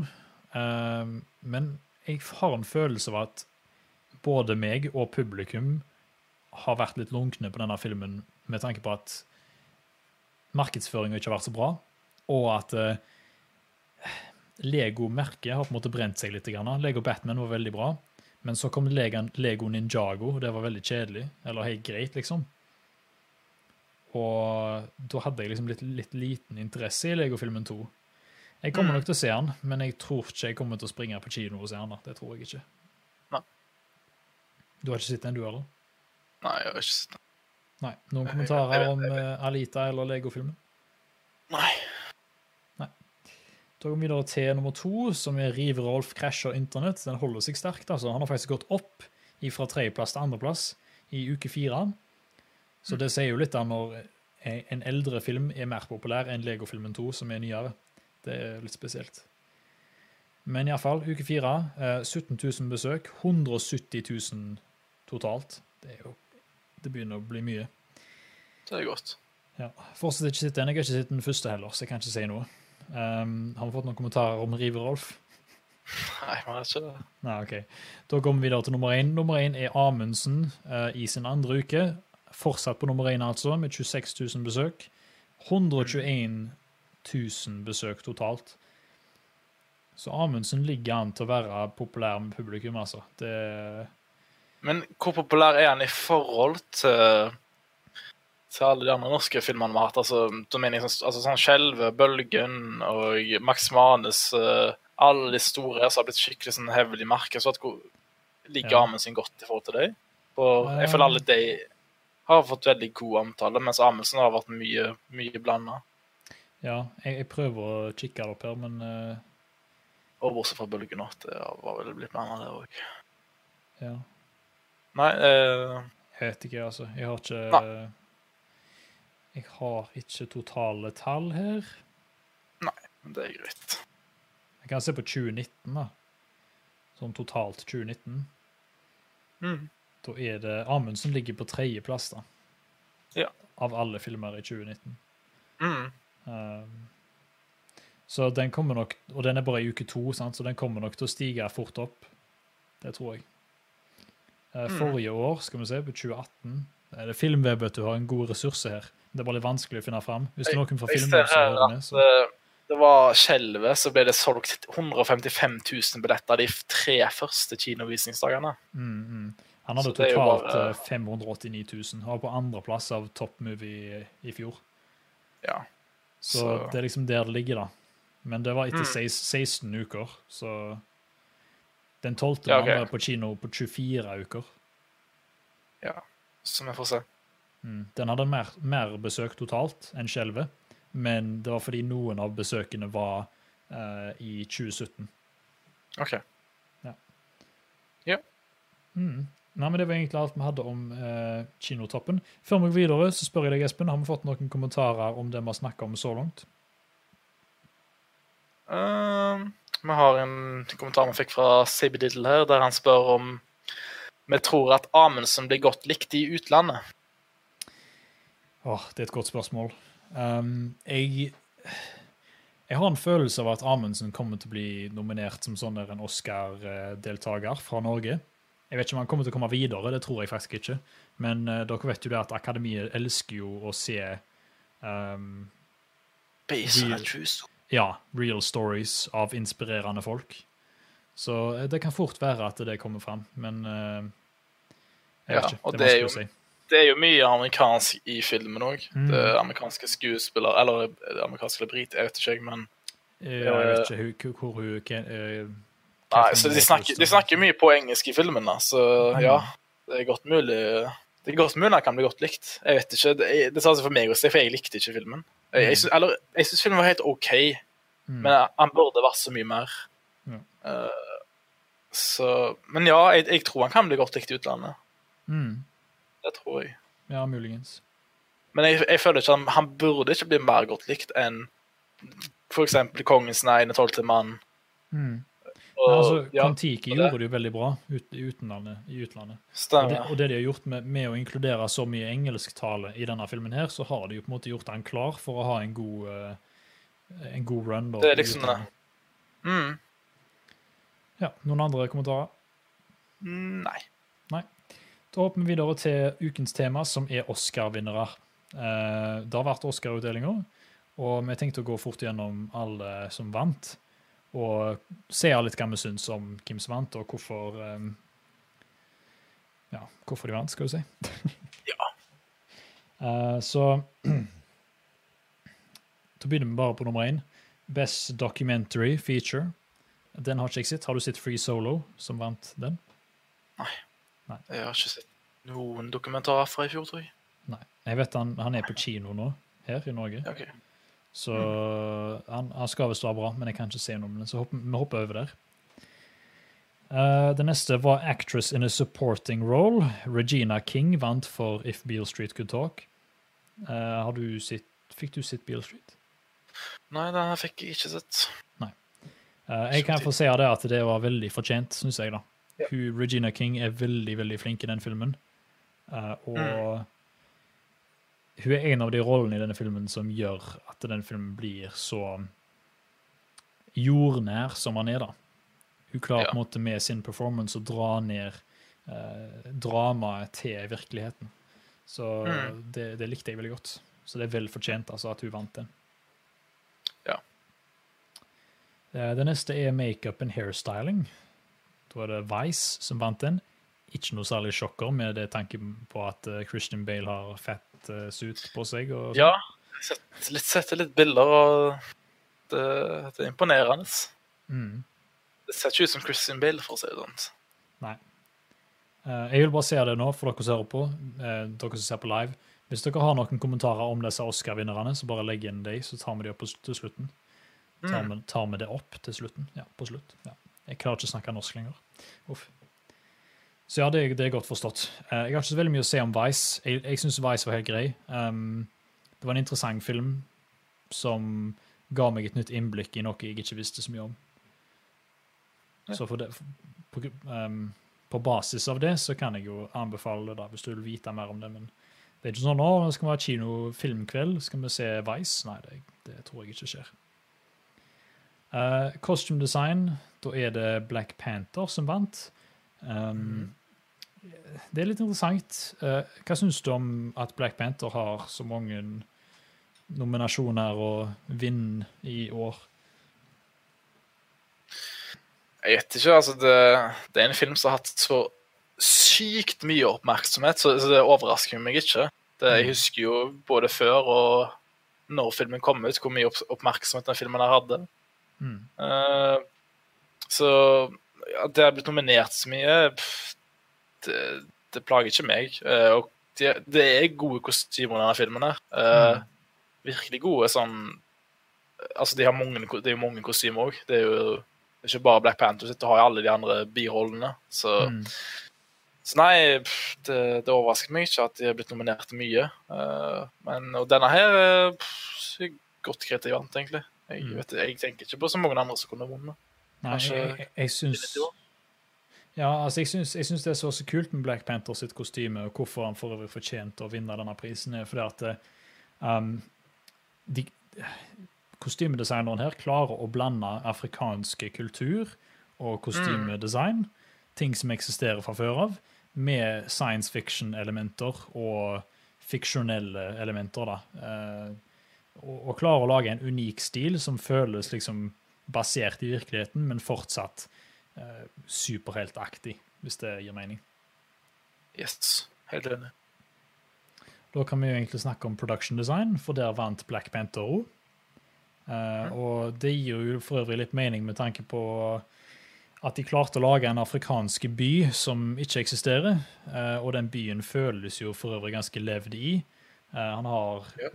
uh, men jeg har en følelse av at både meg og publikum har vært litt lunkne på denne filmen med tanke på at markedsføringa ikke har vært så bra, og at eh, Lego-merket har på en måte brent seg litt. Grann. Lego Batman var veldig bra, Men så kom Lego, Ninjago, og det var veldig kjedelig. Eller helt greit, liksom. Og da hadde jeg liksom litt, litt liten interesse i Lego-filmen 2. Jeg kommer Mm. nok til å se den, men jeg tror ikke jeg kommer til å springe på kino og se den. Det tror jeg ikke. Nei. Du har ikke sett den, du heller? Nei, jeg har ikke sett den. Nei. Noen kommentarer om eh, Alita eller Lego-filmen? Nei. Da går vi videre til nummer to, som er Riv Rolf krasjer internett. Den holder seg sterkt. altså. Han har faktisk gått opp fra tredjeplass til andreplass i uke fire. Så det sier jo litt da når en eldre film er mer populær enn Lego-filmen 2, som er nyere. Det er litt spesielt. Men iallfall, uke fire. eh, 17 000 besøk. 170 000 totalt. Det er jo Det begynner å bli mye. Det er godt. Ja. Fortsatt ikke sett den. Jeg har ikke sett den første heller, så jeg kan ikke si noe. Um, har vi fått noen kommentarer om River-Rolf? Nei, man har ikke det. Nei, ok. Da går vi videre til nummer én. Nummer én er Amundsen uh, i sin andre uke. Fortsatt på nummer én, altså, med 26 000 besøk. 121 000 besøk totalt. Så Amundsen ligger an til å være populær med publikum, altså. Det Men hvor populær er han i forhold til til alle de andre norske filmene vi har hatt? Altså, sånn, altså, sånn Skjelve, Bølgen og Max Manus eh, Alle de store som har blitt skikkelig sånn at hvor ligger Ja. Amundsen godt i forhold til dem? For jeg føler alle de har fått veldig god omtale, mens Amundsen har vært mye, mye blanda. Ja, jeg, jeg prøver å kikke det opp her, men uh... Og bortsett fra Bølgen òg. Det var vel blitt blanda, det òg. ja. Nei, eh, Jeg vet ikke, altså. Jeg har ikke Nei. Jeg har ikke totale tall her. Nei, men det er greit. Jeg kan se på 2019, da. Sånn totalt 2019. Mm. Da er det Amundsen ligger på tredjeplass, da. Ja. Av alle filmer i 2019. Mm. Um, så den kommer nok Og den er bare i uke to, sant? så den kommer nok til å stige fort opp. Det tror jeg. Eh, Mm. Forrige år, skal vi se, på 2018 er det Filmweb vet du, har en god ressurse her. Det er bare litt vanskelig å finne fram. Hvis det er noen fra Filmweb som hører med, så eh, det var Skjelvet, så ble det solgt 155 000 billetter de tre første kinovisningsdagene. mm, mm. Han hadde totalt bare- eh, 589 000. Han var på andreplass av Top Movie i, fjor. Ja. Så, Så- det er liksom der det ligger, da. Men det var etter Mm. 16 16 uker, så Den tolvte Ja, okay. var på kino på 24 uker. ja. Så vi får se. Mm. Den hadde mer, mer besøk totalt enn Skjelvet, men det var fordi noen av besøkene var uh, i 2017. OK. Mm. Nei, men Det var egentlig alt vi hadde om uh, Kinotoppen. Før vi går videre, så spør jeg deg, Espen, har vi fått noen kommentarer om det vi har snakka om så langt? Uh, vi har en kommentar vi fikk fra Sibi Diddle her, der han spør om vi tror at Amundsen blir godt likt i utlandet. Åh, det er et godt spørsmål. Um, jeg, jeg har en følelse av at Amundsen kommer til å bli nominert som sånn en Oscar-deltaker fra Norge. Jeg vet ikke om han kommer til å komme videre, det tror jeg faktisk ikke. Men uh, dere vet jo det at Akademiet elsker jo å se um, story. ja, real stories av inspirerende folk. Så eh, det kan fort være at det kommer fram, men uh, jeg vet Ja, ikke. Det det er vanskelig å si. Det er jo mye amerikansk i filmen òg. Mm. Det er amerikanske skuespillere Eller det amerikanske eller brit, jeg vet ikke, men Eh, Ja, jeg vet ikke hvor hun eh, Nei, så de snakker, de snakker mye på engelsk i filmen, da, så Mm. ja. Det er godt mulig Det er godt mulig han kan bli godt likt. Jeg vet ikke, Det, det sa seg for meg å si, for jeg likte ikke filmen. Jeg, jeg, syns- eller, jeg syns filmen var helt OK, Mm. men han burde vært så mye mer. Mm. Uh, så Men ja, jeg, jeg tror han kan bli godt likt i utlandet. Mm. Det tror jeg. Ja, muligens. Men jeg, jeg føler ikke han, han burde ikke bli mer godt likt enn eksempel Kongens nei, Den tolvte mann. Mm. Og, Nei, altså, ja, Kon-Tiki gjorde det jo veldig bra ut, i utlandet. Og det, og det de har gjort med, med å inkludere så mye engelsktale i denne filmen, her, så har de jo på en måte gjort han klar for å ha en god, eh, en god run. Da, Det er liksom det. Mm. Ja, Noen andre kommentarer? Mm, Nei. Da hopper vi videre til ukens tema, som er Oscar-vinnere. Eh, det har vært Oscar-utdelinga, og vi tenkte å gå fort gjennom alle som vant. Og se litt hva vi syns om hvem som vant, og hvorfor, eh, ja, hvorfor de vant, skal du si. Ja. Eh, så Da begynner vi bare på nummer én. Best Documentary Feature. Den har ikke jeg sett. Har du sett Free Solo, som vant den? Jeg har ikke sett noen dokumentarer fra i fjor, tror jeg. Nei. Jeg vet han, han er på kino nå, her i Norge. Okay. ok. Så han, han skal visst være bra, men jeg kan ikke se noe om det, så hopper, vi hopper over der. Uh, det neste var Actress in a Supporting Role. Regina King vant for If Beale Street Could Talk. Uh, har du sitt, fikk du sett Beale Street? Nei, den fikk jeg ikke sett. Eh, jeg kan få si det at det var veldig fortjent, syns jeg. da. Ja. Hun, Regina King er veldig veldig flink i den filmen. Uh, og hun er en av de rollene i denne filmen som gjør at den filmen blir så jordnær som han er. da. Hun klarer Ja. på en måte med sin performance å dra ned eh, dramaet til virkeligheten. Så Mm. det, det likte jeg veldig godt. Så det er vel fortjent altså, at hun vant den. Ja. Eh, Det neste er makeup and hairstyling. Da er det Vice som vant den. Ikke noe særlig sjokker med det tanken på at eh, Christian Bale har fett eh, suit på seg. Og. Ja, sett litt, sett litt bilder, og det, det er imponerende. Mm. Det ser ikke ut som Christian Bale, for å si det sånn. Nei. Jeg vil bare se det nå, for dere som hører på, eh, dere som ser på live. Hvis dere har noen kommentarer om disse Oscar-vinnerne, så bare legg inn dem, så tar vi dem opp til slutten. Tar Mm. vi, tar vi det opp til slutten? Ja, på slutt. Ja. Jeg klarer ikke å snakke norsk lenger. Uff. Så ja, det, det er godt forstått. Uh, Jeg har ikke så veldig mye å si om Vice. Jeg, jeg syns Vice var helt grei. Um, det var en interessant film som ga meg et nytt innblikk i noe jeg ikke visste så mye om. Ja. Så det, på, um, på basis av det så kan jeg jo anbefale det, da, hvis du vil vite mer om det. Men det er ikke sånn nå skal vi ha kino-filmkveld, skal vi se Vice? Nei, det, det tror jeg ikke skjer. Uh, costume design, da er det Black Panther som vant. Um, Det er litt interessant. Uh, hva syns du om at Black Panther har så mange nominasjoner og vinn i år? Jeg vet ikke, altså det, det er en film som har hatt så sykt mye oppmerksomhet, så, så det overrasker meg ikke. Det, jeg Mm. husker jo både før og når filmen kom ut, hvor mye opp, oppmerksomhet den filmen hadde. Mm. Uh, så at det har blitt nominert så mye, pff, det, det plager ikke meg. Uh, og det, det er gode kostymer i denne filmen her. Uh, Mm. Virkelig gode sånn Altså, de har mange, det er jo mange kostymer òg. Det er jo det er ikke bare Black Panther sitt, du har jo alle de andre birollene. Så, Mm. så nei, pff, det, det overrasker meg ikke at de har blitt nominert mye. Men, og denne her er pff, godt greit vant, egentlig. Jeg, Mm. vet, jeg tenker ikke på så mange andre som kunne vunnet. Nei, jeg, jeg, jeg syns Ja, altså, jeg syns, jeg syns det er så kult med Black Panther sitt kostyme, og hvorfor han for øvrig fortjente å vinne denne prisen, er fordi at eh, um, de, kostymedesigneren her klarer å blande afrikanske kultur og kostymedesign, ting som eksisterer fra før av, med science fiction-elementer og fiksjonelle elementer. da. Eh, og, og klarer å lage en unik stil som føles liksom basert i virkeligheten, men fortsatt eh, superheltaktig, hvis det gir mening. Yes, helt enig. Da kan vi jo egentlig snakke om production design, for der vant Black Panther òg. Eh, og det gir jo for øvrig litt mening med tanke på at de klarte å lage en afrikansk by som ikke eksisterer. eh, og den byen føles jo for øvrig ganske levd i. Eh, han har Ja.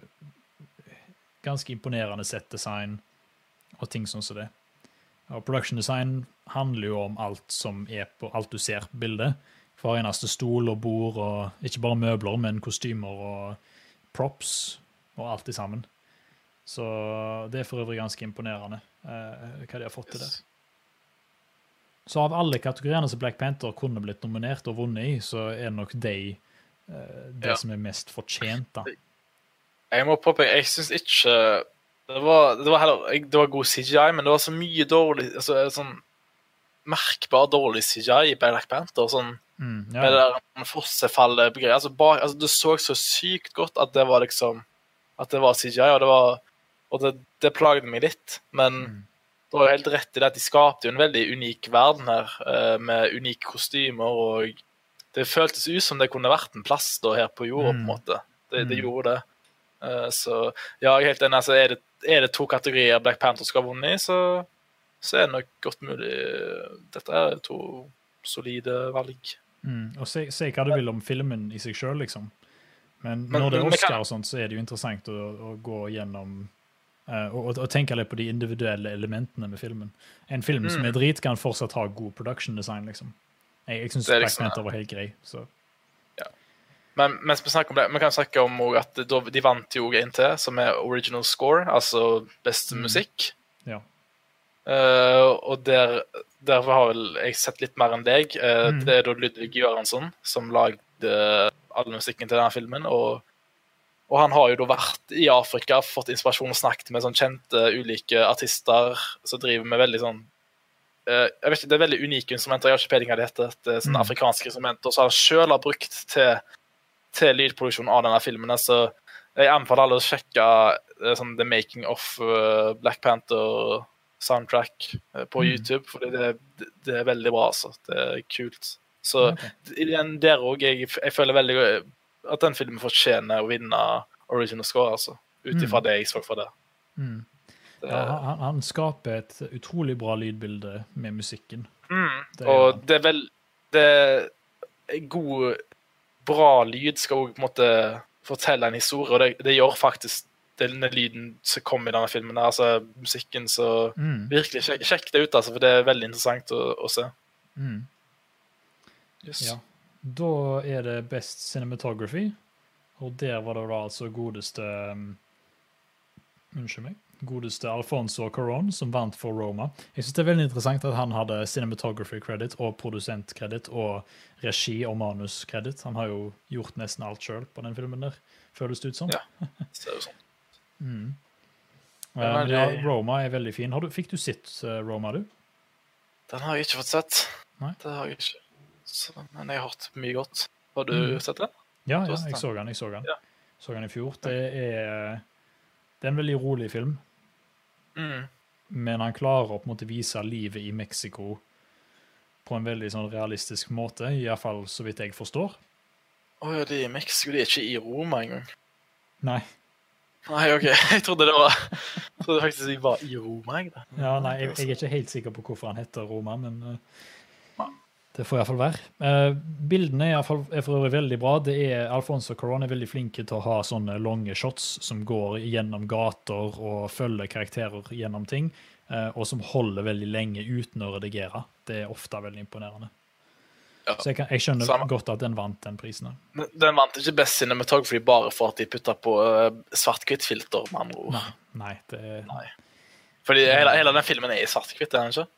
Ganske imponerende settdesign og ting sånn som det. Og production design handler jo om alt som er på alt du ser på bildet. Hver eneste stol og bord, og ikke bare møbler, men kostymer og props og alt i sammen. Så det er for øvrig ganske imponerende eh, hva de har fått til der. Så av alle kategoriene som Black Panther kunne blitt nominert og vunnet i, så er det nok de eh, det Ja. som er mest fortjent, da. Jeg må påpeke, jeg syns ikke det var, det, var heller, det var god CGI, men det var så mye dårlig altså, sånn Merkbar dårlig CGI i Black Panther. sånn Mm, med det ja. der fossefallet på greier. Altså, bak- altså, det så så sykt godt at det var liksom At det var CGI, og det var Og det, det plagde meg litt. Men Mm. du har jo helt rett i det at de skapte jo en veldig unik verden her, eh, med unike kostymer og det føltes ut som det kunne vært en plass da her på jorda, på en Mm. måte. Det, det Mm. gjorde det. Eh, så ja, jeg er helt enig. Altså, er, det, er det to kategorier Black Panther skal ha vunnet i, så, så er det nok godt mulig Dette er to solide valg. Mm. Og se, se, hva du vil om filmen i seg sjøl, liksom. Men, Men- når det er Oscar kan- og sånt, så er det jo interessant å, å gå gjennom uh, og, og, tenke litt på de individuelle elementene med filmen. En film som Mm. er drit, kan fortsatt ha god production design, liksom. Jeg, jeg syns Black liksom- Panther var helt grei. Så. Men mens vi snakker om det, vi kan snakke om at de vant jo en til, som er original score, altså beste Mm. musikk. Ja. Uh, og der, derfor har vel jeg sett litt mer enn deg. Uh, Mm. Det er da Ludvig Göransson som lagde all musikken til denne filmen. Og, og han har jo da vært i Afrika, fått inspirasjon og snakket med sånn kjente ulike artister som driver med veldig sånn uh, jeg vet ikke, Det er veldig unike instrumenter. Jeg har ikke peiling hva det heter. Det er sånne Mm. afrikanske instrumenter som han sjøl har brukt til, til lydproduksjon av denne filmen. Så jeg anbefaler alle å sjekke eh, sånn, The Making of eh, Black Panther soundtrack eh, på Mm. YouTube, for det, det, er veldig bra. altså. Det er kult. Så okay. der òg jeg, jeg føler veldig at den filmen fortjener å vinne original score, altså. Ut ifra Mm. det jeg så for det. Mm. det Ja, han, han skaper et utrolig bra lydbilde med musikken. mm. det Og det er vel det er God, bra lyd skal òg på en måte fortelle en historie, og det, det gjør faktisk denne lyden som kom i denne filmen. altså Musikken, så Mm. virkelig sjekk, sjekk det ut, altså, for det er veldig interessant å, å se. Mm. Yes. Ja. Da er det Best Cinematography, og der var det da altså godeste um, Unnskyld meg. Godeste Alfonso Caron som vant for Roma. Jeg synes det er veldig interessant at han hadde cinematography credit og produsentkreditt og regi og manuskredit. Han har jo gjort nesten alt sjøl på den filmen der, føles det ut som. Ja. det Ser jo sånn. Mm. Ja, men ja, Roma er veldig fin. Har du, fikk du sett eh, Roma, du? Den har jeg ikke fått sett. Nei. Det har jeg ikke. Så, men jeg har hørt mye godt. Har du Mm. sett den? Ja, ja jeg så den. Jeg så den. Ja. Så den i fjor. Det er, det er en veldig rolig film. Mm. men han klarer å på en måte vise livet i Mexico på en veldig sånn realistisk måte, iallfall så vidt jeg forstår. Å ja, de er i Mexico. De er ikke i Roma engang. Nei, Nei, OK. Jeg trodde det var Jeg trodde faktisk de var i Roma. Jeg, da. ja, nei jeg, jeg er ikke helt sikker på hvorfor han heter Roma, men eh, det får iallfall være. Uh, bildene er, i fall, er for øvrig veldig bra. Det er Alfonso Coron er veldig flinke til å ha sånne lange shots som går gjennom gater og følger karakterer gjennom ting, uh, og som holder veldig lenge uten å redigere. Det er ofte veldig imponerende. Ja. Så jeg, kan, jeg skjønner Samme. godt at den vant den prisen. Men Den vant ikke Best Cinematography bare for at de putta på uh, svart-hvitt-filter, med andre ord. Nei, nei, det Nei. Fordi hele, hele den filmen er i svart-hvitt, er den ikke?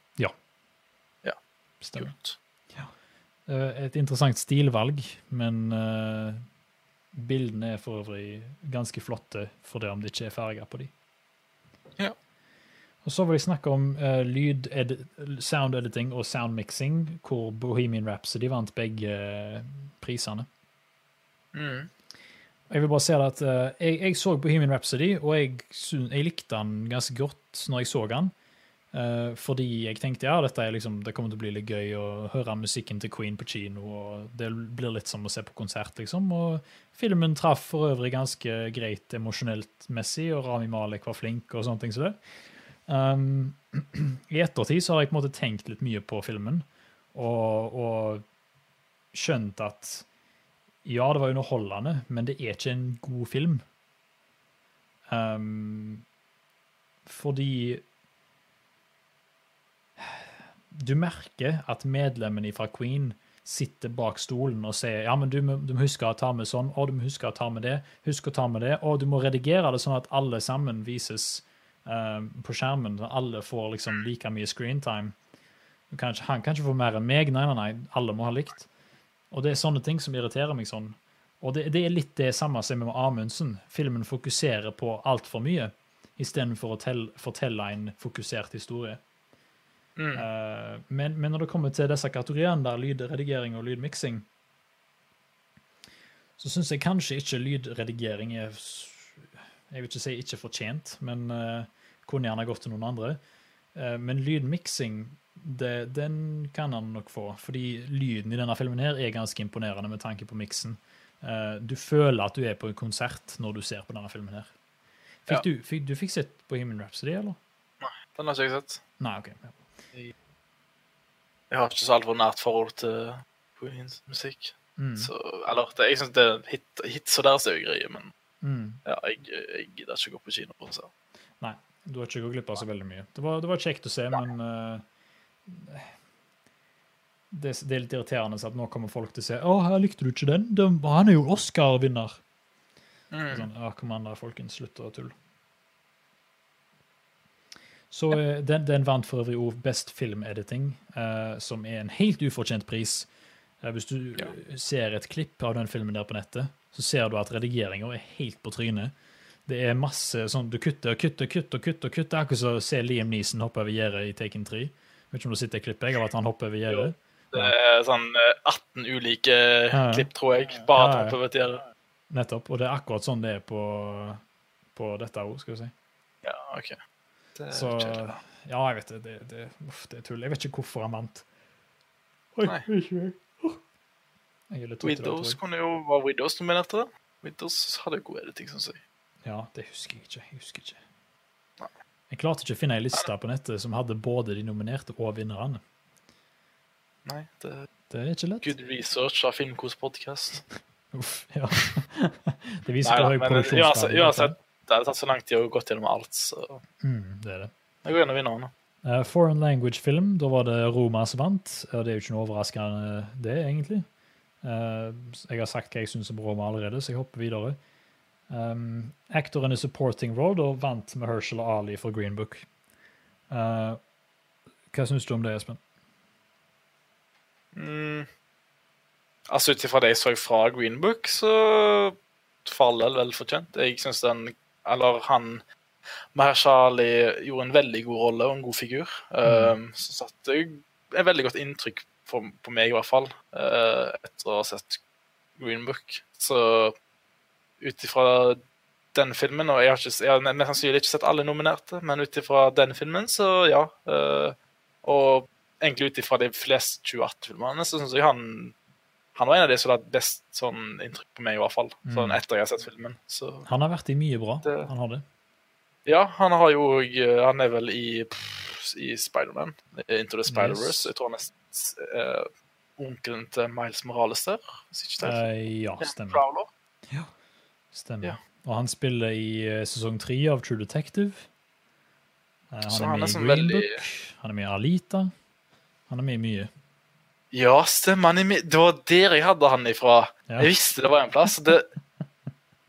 stemmer. Kult. Eh, Et interessant stilvalg, men eh, bildene er for øvrig ganske flotte for det om det ikke er farger på de. Ja. Og så vil jeg snakke om uh, lyd, edi- sound editing og sound mixing, hvor Bohemian Rhapsody vant begge uh, prisene. Mm. Jeg vil bare si at uh, jeg, jeg så Bohemian Rhapsody, og jeg, jeg likte den ganske godt når jeg så den. Eh, fordi jeg tenkte ja, dette er liksom, det kommer til å bli litt gøy å høre musikken til Queen på kino. og Det blir litt som å se på konsert, liksom. Og filmen traff for øvrig ganske greit emosjonelt messig, og Rami Malek var flink og sånne ting som det. Um, I ettertid så har jeg på en måte tenkt litt mye på filmen, og, og skjønt at ja, det var underholdende, men det er ikke en god film. Um, fordi du merker at medlemmene fra Queen sitter bak stolen og sier ja, men du, du må huske å ta med sånn, og du må huske å ta med det, husk å ta med det, og du må redigere det sånn at alle sammen vises uh, på skjermen, så alle får liksom like mye screentime. Han kan ikke få mer enn meg, nei, nei, nei, alle må ha likt. Og det er sånne ting som irriterer meg sånn. Og det, det er litt det samme som med Amundsen. Filmen fokuserer på altfor mye, istedenfor å tell, fortelle en fokusert historie. Mm. Eh, men, men når det kommer til disse kategoriene, der lydredigering og lydmiksing, så syns jeg kanskje ikke lydredigering er Jeg vil ikke si ikke fortjent, men uh, kunne gjerne gått til noen andre. Uh, men lydmiksing det, den kan han nok få. Fordi lyden i denne filmen her er ganske imponerende med tanke på miksen. Du føler at du er på en konsert når du ser på denne filmen her. Fikk Ja. du, fikk, du fikk sett Bohemian Rhapsody, eller? Nei, Den har ikke jeg sett. Nei, OK. Ja. Jeg har ikke så altfor nært forhold til Queens musikk. Mm. Så, eller, det, jeg syns det er hit, hits og deres er jo greie, men Mm. ja, jeg, jeg gidder ikke gå på kino på å. Nei, du har ikke gått glipp av så veldig mye. Det var, det var kjekt å se, men uh, det, det er litt irriterende at nå kommer folk til å si Å, her likte du ikke den? den han er jo Oscar-vinner. Mm. Sånn, ja, kom an da, folkens. Slutt å tulle. Så eh, den, den vant for øvrig også Best Film Editing, uh, som er en helt ufortjent pris. Uh, hvis du Ja. eh, ser et klipp av den filmen der på nettet, så ser du at redigeringa er helt på trynet. Det er masse sånn Du kutter og kutter kutter, kutter, kutter. Akkurat som å se Liam Neeson hoppe over gjerdet i Taken 3. Vet ikke om du sitter i klippet jeg, av at han hopper over gjerdet. Det er sånn eh, 18 ulike Ja. klipp, tror jeg. Bare Ja, ja. han prøver å gjøre Nettopp. Og det er akkurat sånn det er på, på dette òg, skal vi si. Ja, OK. Det er Så. Ja, jeg vet det. Det, det, uff, det er tull. Jeg vet ikke hvorfor han vant. Oi, ikke jeg. Er jeg. kunne jo Var Widows nominert til det? Widows hadde god editing, syns jeg. Ja, det husker jeg ikke. Jeg husker ikke. Nei. Jeg klarte ikke å finne ei liste på nettet som hadde både de nominerte og vinnerne. Nei, det er Det er ikke lett. good research av Filmkos podkast. Uff, ja. det viser Nei hvor høy men uansett, produksjonsgrad uansett det hadde tatt så lang tid å gå gjennom alt, så Mm, det er det. jeg går gjennom vinnerne. Uh, foreign language film, da var det Roma som vant. Og det er jo ikke noe overraskende, det, egentlig. Uh, jeg har sagt hva jeg syns om Roma allerede, så jeg hopper videre. Um, actor in a supporting role, da vant og Ali for Green Book. Uh, hva syns du om det, Espen? Mm. Altså ut ifra det jeg så fra Green Book, så faller vel fortjent. Jeg syns den Eller han Mahershali gjorde en veldig god rolle og en god figur. Um, så satte et veldig godt inntrykk på, på meg, i hvert fall, uh, etter å ha sett Green Book. Så ut ifra den filmen Og jeg har, ikke, jeg har mest sannsynlig ikke sett alle nominerte, men ut ifra den filmen, så ja. Uh, og egentlig ut ifra de fleste 2018-filmene, så syns jeg han han var en av de som hadde best sånn inntrykk på meg, i hvert fall. Sånn Mm. etter jeg har sett filmen. Så Han har vært i mye bra. Det- Han har det. ja, han har jo Han er vel i, i Spiderman, Into the Spider-Verse. Yes. Jeg tror han er uh, onkelen til Miles Morales der, hvis ikke det er. Eh, ja, Ja, stemmer. Prowler. stemmer. Ja. Og han spiller i eh, sesong tre av True Detective. Eh, han er han med er i sånn Green veldig- Book. Han er med i Alita. Han er med i mye. Ja, stemmer. Han er. Det var der jeg hadde han ifra. Ja. Jeg visste det var en plass. Det...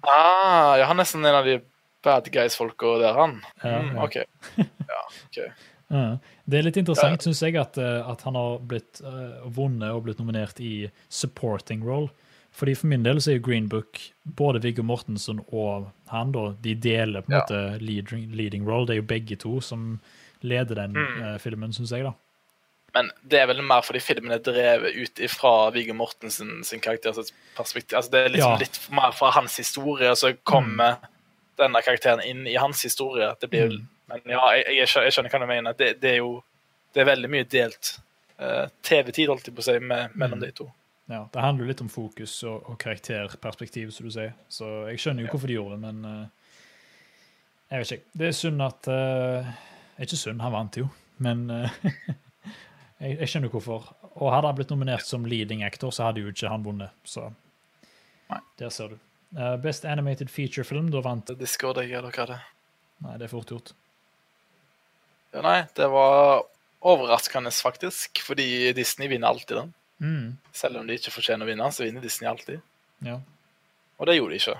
Ah, ja, han er nesten en av de bad guys-folka der, han. Ja, Mm. OK. Ja, okay. Ja. Det er litt interessant, synes jeg, at, eh, at han har blitt uh, vunnet og blitt nominert i supporting role. Fordi For min del så er jo Green Book både Viggo Mortensen og han da, de deler på en Ja. måte leading, leading role. Det er jo begge to som leder den Mm. uh, filmen, syns jeg. da. Men det er vel mer fordi filmen er drevet ut ifra Viggo Mortensen sin karakter sitt perspektiv. Altså, det er liksom Ja. litt mer fra hans historie, og så kommer denne karakteren inn i hans historie. Det blir Mm. Men ja, jeg, jeg, skjønner, hva du mener. Det, det er jo det er veldig mye delt uh, TV-tid, holdt jeg på å si, med, mellom Mm. de to. Ja, Det handler jo litt om fokus og, og karakterperspektiv, som du sier. Så jeg skjønner jo Ja. hvorfor de gjorde det, men uh, jeg vet ikke. Det er synd at uh, Ikke synd, han vant jo, men eh, jeg, jeg skjønner hvorfor. Og hadde han blitt nominert som leading actor, så hadde jo ikke han vunnet. Så Nei. der ser du. Uh, Best Animated Feature Film, da vant Discord, jeg, eller hva det. Nei, det er fort gjort. Ja, nei, det var overraskende, faktisk, fordi Disney vinner alltid den. Mm, Selv om de ikke fortjener å vinne, så vinner Disney alltid. ja. Og det gjorde de ikke.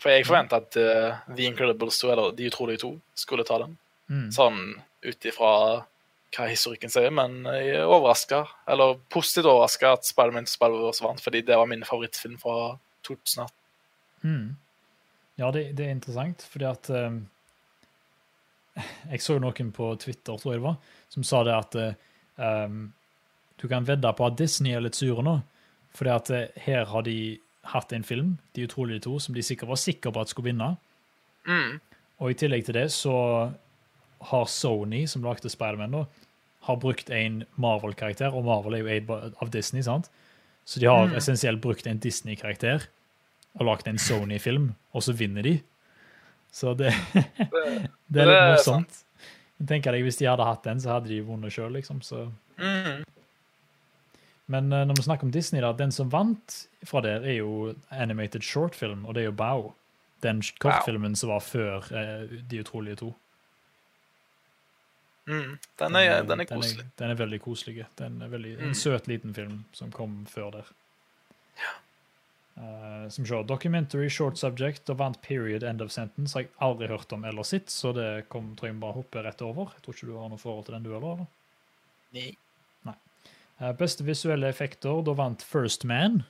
For jeg forventa at uh, The Incredibles 2, eller De utrolige to, skulle ta den. Mm. Sånn ut ifra hva historikken sier, men jeg er overraska, eller positivt overraska, at Spiderman Spider-Verse vant, fordi det var min favorittfilm fra 2018. Mm. Ja, det, det er interessant, fordi at um, Jeg så noen på Twitter, tror jeg det var, som sa det at um, du kan vedde på at Disney er litt sure nå, fordi at eh, her har de hatt en film, De utrolige to, som de sikkert var sikre på at skulle vinne. Mm. Og i tillegg til det så har Sony, som lagde Spiderman, har brukt en Marvel-karakter, og Marvel er jo eid av Disney, sant? Så de har Mm. essensielt brukt en Disney-karakter og lagd en Sony-film, og så vinner de. Så det, Det, er litt morsomt. Jeg tenker deg, Hvis de hadde hatt den, så hadde de vunnet sjøl, liksom. Så. mm, Men eh, når vi snakker om Disney, da, den som vant fra der, er jo animated shortfilm, og det er jo Bao. Den kortfilmen som var før uh, De utrolige to. Mm, den, er, den er koselig. Den er, veldig koselig. Den er veldig, Mm. En søt, liten film som kom før der. Uh, som sjå, Documentary Short Subject og vant Period End of Sentence har jeg aldri hørt om eller sett, så det kom, tror jeg bare hopper rett over. Jeg tror ikke du har noe forhold til den, du heller? eller? Nei. Eh, Beste visuelle effekter, da vant First Man.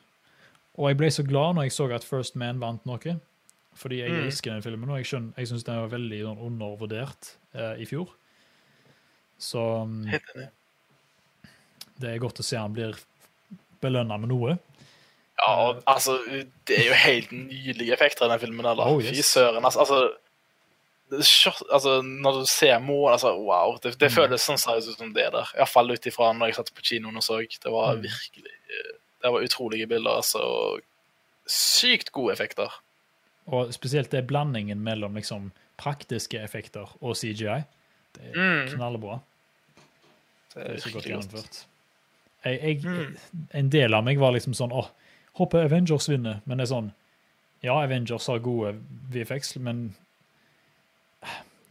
Og jeg ble så glad når jeg så at First Man vant noe. Fordi jeg Mm. elsker den filmen, og jeg, skjønner- jeg syns den var veldig sånn, undervurdert uh, i fjor. Så enig. det er godt å se han blir belønna med noe. Ja, og, altså, det er jo helt nydelige effekter i den filmen. Eller? Oh, yes. Fy søren. Altså, altså, altså, når du ser mål, altså, wow. Det, det Mm. føles sånn seriøst ut som det der. Iallfall ut ifra når jeg satt på kinoen og så. Det var Mm. virkelig eh, Det var utrolige bilder. altså, og Sykt gode effekter. Og spesielt det blandingen mellom liksom, praktiske effekter og CGI. Det er Mm. knallbra. Det Det er er så godt gjennomført. Jeg, jeg, Mm. En del av meg var liksom sånn åh, håper Avengers vinner. Men det er sånn Ja, Avengers har gode VFX, men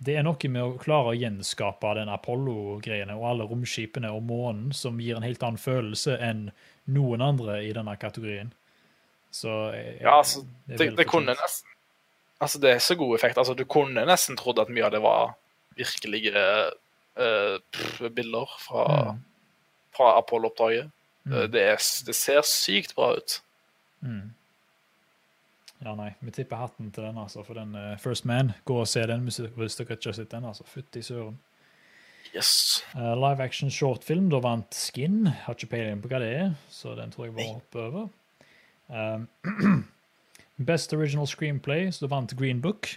det er noe med å klare å gjenskape den Apollo-greiene og alle romskipene og månen som gir en helt annen følelse enn noen andre i denne kategorien. Så jeg, Ja, altså, det, det, det kunne nesten Altså, det er så god effekt. Altså, du kunne nesten trodd at mye av det var virkelige uh, bilder fra, Mm. fra Apollo-oppdraget. Mm. Eh, Det, det ser sykt bra ut. Mm. Ja, nei, vi tipper hatten til den, altså, for den uh, First Man. Gå og se den hvis, dere ikke har sett den. altså, Fytti søren. Yes. Uh, live action shortfilm, da vant Skin. Har ikke peiling på hva det er, så den tror jeg bare hopper over. Um, Best original screenplay, så da vant Green Book.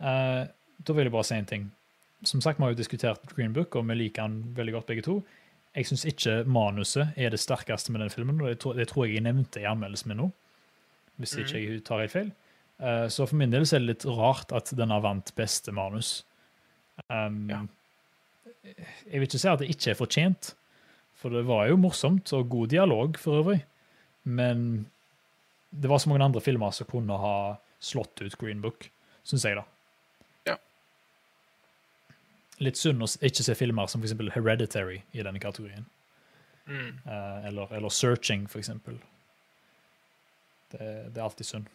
Eh, da vil jeg bare si en ting. Som sagt, vi har jo diskutert Green Book, og vi liker den veldig godt begge to. Jeg syns ikke manuset er det sterkeste med den filmen, og det tror, det tror jeg jeg nevnte i anmeldelsen min nå. Hvis ikke jeg tar helt feil. Eh, så for min del så er det litt rart at den har vant beste manus. Um, Ja. Jeg vil ikke si at det ikke er fortjent, for det var jo morsomt og god dialog for øvrig. Men det var så mange andre filmer som kunne ha slått ut Green Book, syns jeg, da. Litt synd å ikke se filmer som f.eks. Hereditary i denne kategorien. Mm. Uh, eller, eller Searching, eksempel. Det, det er alltid synd.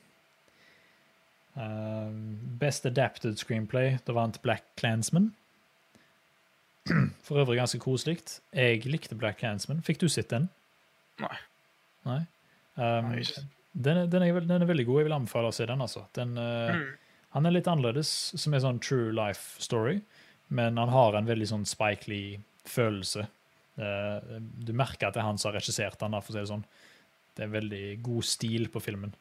Eh, best Adapted Screenplay, da vant Black Clansman. For øvrig ganske koselig. Jeg likte Black Clansman. Fikk du sett den? Nei. Nei? Um, Nei, den, er, den, er, den er veldig god. Jeg vil anbefale å se den. altså. Den, uh, Mm. Han er litt annerledes, som er sånn true life story, men han har en veldig sånn Spike Lee-følelse. Eh, du merker at det er han som har regissert den, for å si det sånn. Det er veldig god stil på filmen.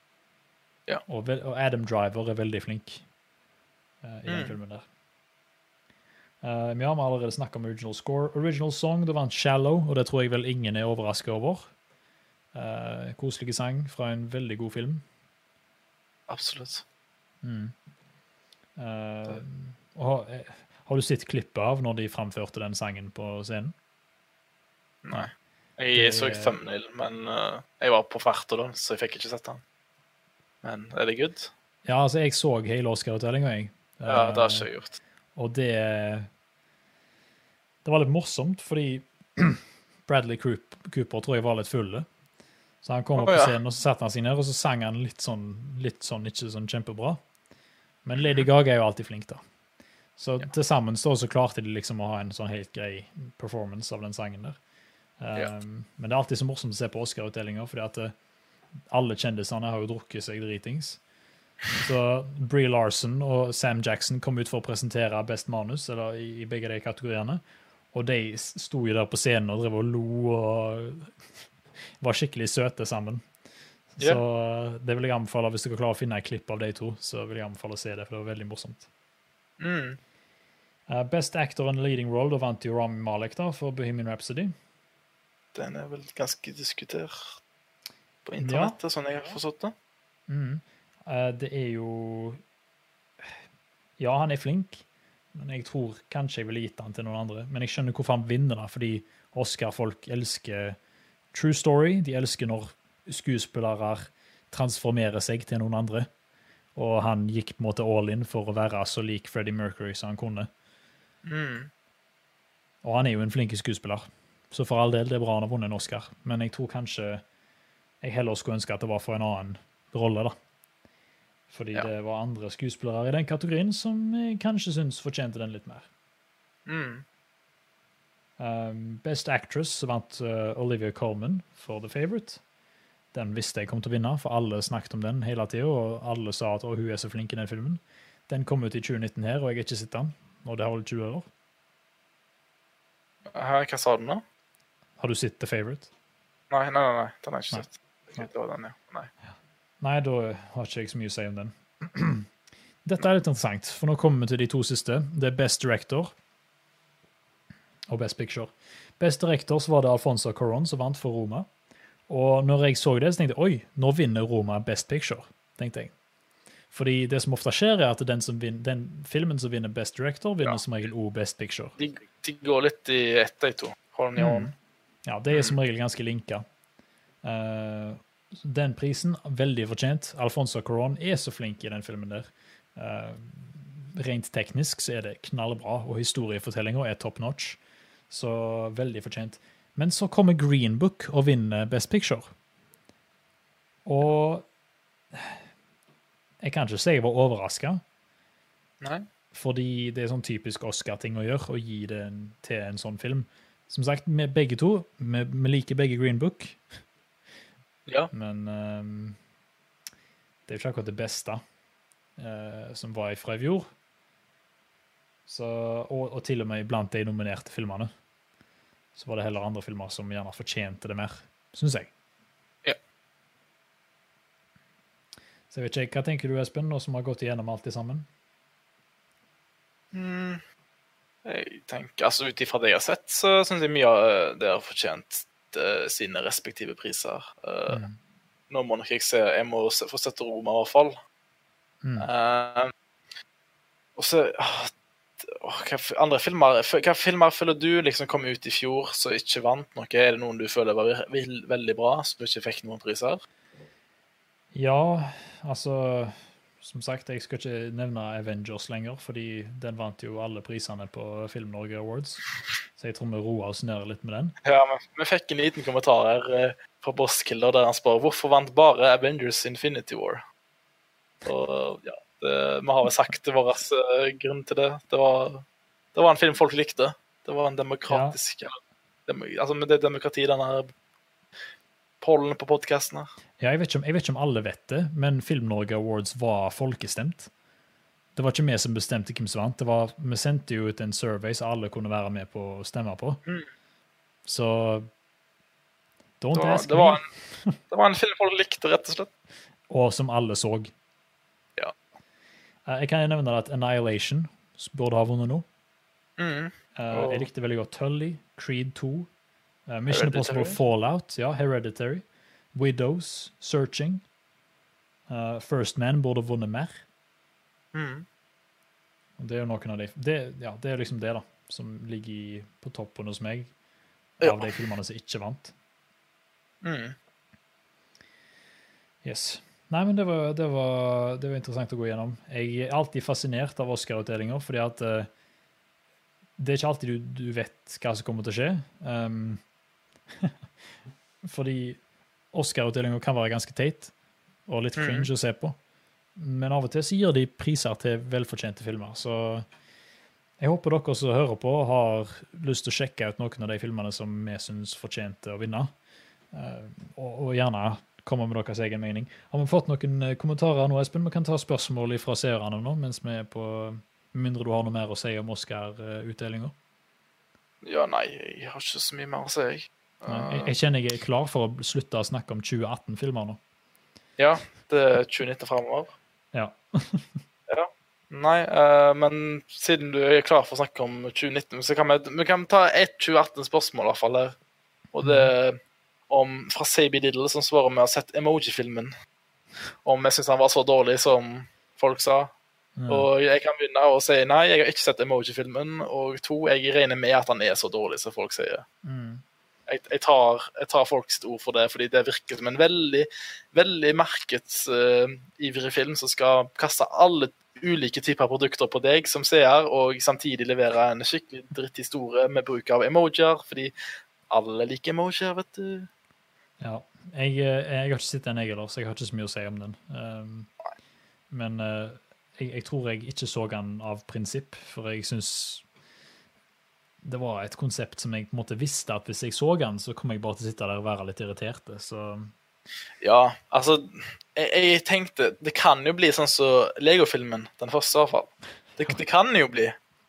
Ja. Og, Adam Driver er veldig flink uh, i den Mm. filmen der. Uh, vi har allerede snakket om original score. Original song, det vant 'Shallow', og det tror jeg vel ingen er overrasket over. Uh, koselige sang fra en veldig god film. Absolutt. Mm. Uh, og, har du sett klippet av når de framførte den sangen på scenen? Nei. Jeg Det- så thumbnail, men uh, jeg var på farta da, så jeg fikk ikke sett den. Men er det good? Ja, altså, jeg så hele Oscar-utdelinga, jeg. Ja, det har Eh, ikke jeg gjort. Og det Det var litt morsomt, fordi Bradley Cooper tror jeg var litt fulle. Så han kom opp på scenen, og så satte han seg ned, og så sang han litt sånn, litt sånn ikke sånn kjempebra. Men Lady Gaga er jo alltid flink, da. Så Ja. til sammen så så klarte de liksom å ha en sånn helt grei performance av den sangen der. Ja. Um, Men det er alltid så morsomt å se på Oscar-utdelinga, fordi at eh, alle kjendisene har jo drukket seg dritings. Så Bree Larson og Sam Jackson kom ut for å presentere best manus eller i, i begge de kategoriene. Og de sto jo der på scenen og drev og lo og var skikkelig søte sammen. Så yeah. det vil jeg anbefale hvis dere klarer å finne et klipp av de to. så vil jeg anbefale å se det, for det var veldig morsomt. Mm. Eh, Best Actor in Leading Role, da vant jo Rami Malek da, for Bohemian Rhapsody. Den er vel ganske diskutert på internettet, sånn jeg har forstått det. Mm. Eh, det er jo Ja, han er flink, men jeg tror kanskje jeg ville gitt han til noen andre. Men jeg skjønner hvorfor han vinner, da, fordi Oscar-folk elsker true story. De elsker når skuespillere transformerer seg til noen andre. Og han gikk på en måte all in for å være så lik Freddie Mercury som han kunne. Mm. Og han er jo en flink skuespiller, så for all del, det er bra han har vunnet en Oscar. Men jeg tror kanskje jeg heller skulle ønske at det var for en annen rolle, da. Fordi Ja. det var andre skuespillere i den kategorien som jeg kanskje syns fortjente den litt mer. Mm. Um, Best Actress vant uh, Olivia Colman for The Favourite. Den visste jeg kom til å vinne, for alle snakket om den hele tida, og alle sa at hun er så flink i den filmen. Den kom ut i 2019 her, og jeg har ikke sett den. Og det har vel 20 år. Hva sa du nå? Har du sett The Favourite? Nei, nei, nei, nei, den har jeg ikke sett. Den, ja. Nei. Nei, da har ikke jeg så mye å si om den. Dette er litt interessant, for nå kommer vi til de to siste. Det er Best Director og Best Picture. Best Director så var det Alfonso Coron som vant for Roma. Og når jeg så det, så tenkte jeg oi, nå vinner Roma Best Picture. tenkte jeg. Fordi det som ofte skjer, er at den, som vinner, den filmen som vinner Best Director, vinner Ja. som regel òg Best Picture. De, de går litt i ett, de to. Hånd i Mm. Ja, det er som regel ganske linka. Uh, den prisen, veldig fortjent. Alfonso Coron er så flink i den filmen der. Uh, rent teknisk så er det knallbra, og historiefortellinga er top notch. Så veldig fortjent. Men så kommer Green Book og vinner Best Picture. Og jeg kan ikke si jeg var overraska, fordi det er sånn typisk Oscar-ting å gjøre, å gi det til en sånn film. Som sagt, vi begge to, vi, vi liker begge Green Book, Ja. men um, det er jo ikke akkurat det beste uh, som var fra i fjor. Så, og, og til og med blant de nominerte filmene så var det heller andre filmer som gjerne fortjente det mer, syns jeg. Så jeg vet ikke, Hva tenker du, Espen, nå som har gått igjennom alt sammen? Mm. Jeg tenker, altså Ut ifra det jeg har sett, så syns jeg mye av det har fortjent eh, sine respektive priser. Eh, Mm. Nå må nok jeg se Jeg må se, få sett Roma, i hvert fall. Mm. Uh, og så ah, hva, andre filmer, hva filmer føler du liksom kom ut i fjor som ikke vant noe? Er det noen du føler var veldig bra, som ikke fikk noen priser? Ja, altså Som sagt, jeg skal ikke nevne Avengers lenger, fordi den vant jo alle prisene på Film Norge Awards. Så jeg tror vi roer oss ned litt med den. Ja, men Vi fikk en liten kommentar her eh, fra Bosskilder der han spør hvorfor vant bare Avengers Infinity War. Og ja, det, Vi har vel sagt vår uh, grunn til det. Det var, det var en film folk likte. Det var en demokratisk ja. dem, Altså det demokrati, denne pollen på podkastene. Ja, jeg vet, om, jeg vet ikke om alle vet det, men Film Norge Awards var folkestemt. Det var ikke vi som bestemte hvem som vant. Det var, vi sendte jo ut en survey så alle kunne være med på å stemme på. Mm. Så Don't Det var, ask det, me. var en, det var en film folk likte, rett og slett. Og som alle så. Ja. Eh, Jeg kan jo nevne at Annihilation burde ha vunnet nå. Mm. Og- Jeg likte veldig godt Tully, Creed 2, eh, Mission. Impossible Fallout, ja, Hereditary, Widows, Searching. Uh, First Man burde vunnet mer. Mm. Det er jo noen av de det, ja, det er liksom det, da, som ligger i, på toppen hos meg Ja. av de filmene som ikke vant. Mm. Yes. Nei, men det var, det, var, det var interessant å gå gjennom. Jeg er alltid fascinert av Oscar-utdelinger, fordi at uh, det er ikke alltid du, du vet hva som kommer til å skje. Um, fordi Oscar-utdelinga kan være ganske teit og litt cringe cringe å se på. Men av og til så gir de priser til velfortjente filmer. Så jeg håper dere som hører på, har lyst til å sjekke ut noen av de filmene som vi syns fortjente å vinne. Eh, og, og gjerne komme med deres egen mening. Har vi fått noen eh, kommentarer nå, Espen? Vi kan ta spørsmål fra seerne nå, mens vi er på mindre du har noe mer å si om Oscar-utdelinga. Ja, nei, jeg har ikke så mye mer å si, jeg. Jeg, jeg kjenner jeg er klar for å slutte å snakke om 2018-filmer nå. Ja, det er 2019 framover. Ja. ja. Nei, uh, men siden du er klar for å snakke om 2019, så kan vi, vi kan ta et 2018-spørsmål i hvert fall her. Og det er om fra Saby Diddle, som svarer med å ha sett Emoji-filmen. Om jeg syns han var så dårlig som folk sa. Ja. Og jeg kan begynne å si nei, jeg har ikke sett Emoji-filmen. Og to, jeg regner med at han er så dårlig som folk sier. Mm. Jeg, jeg, tar, jeg tar folks ord for det, fordi det virker som en veldig veldig markedsivrig film som skal kaste alle ulike typer produkter på deg som seer, og samtidig levere en skikkelig dritthistorie med bruk av emojier, fordi alle liker emojier, vet du. Ja. Jeg, eh, jeg har ikke sett den, jeg heller, så jeg har ikke så mye å si om den. Um, men uh, jeg tror jeg ikke så den av prinsipp, for jeg syns det var et konsept som jeg på en måte visste at hvis jeg så den, så kom jeg bare til å sitte der og være litt irritert. Så Ja, altså jeg, jeg tenkte Det kan jo bli sånn som Lego-filmen, den første i hvert fall. Det, det kan jo bli.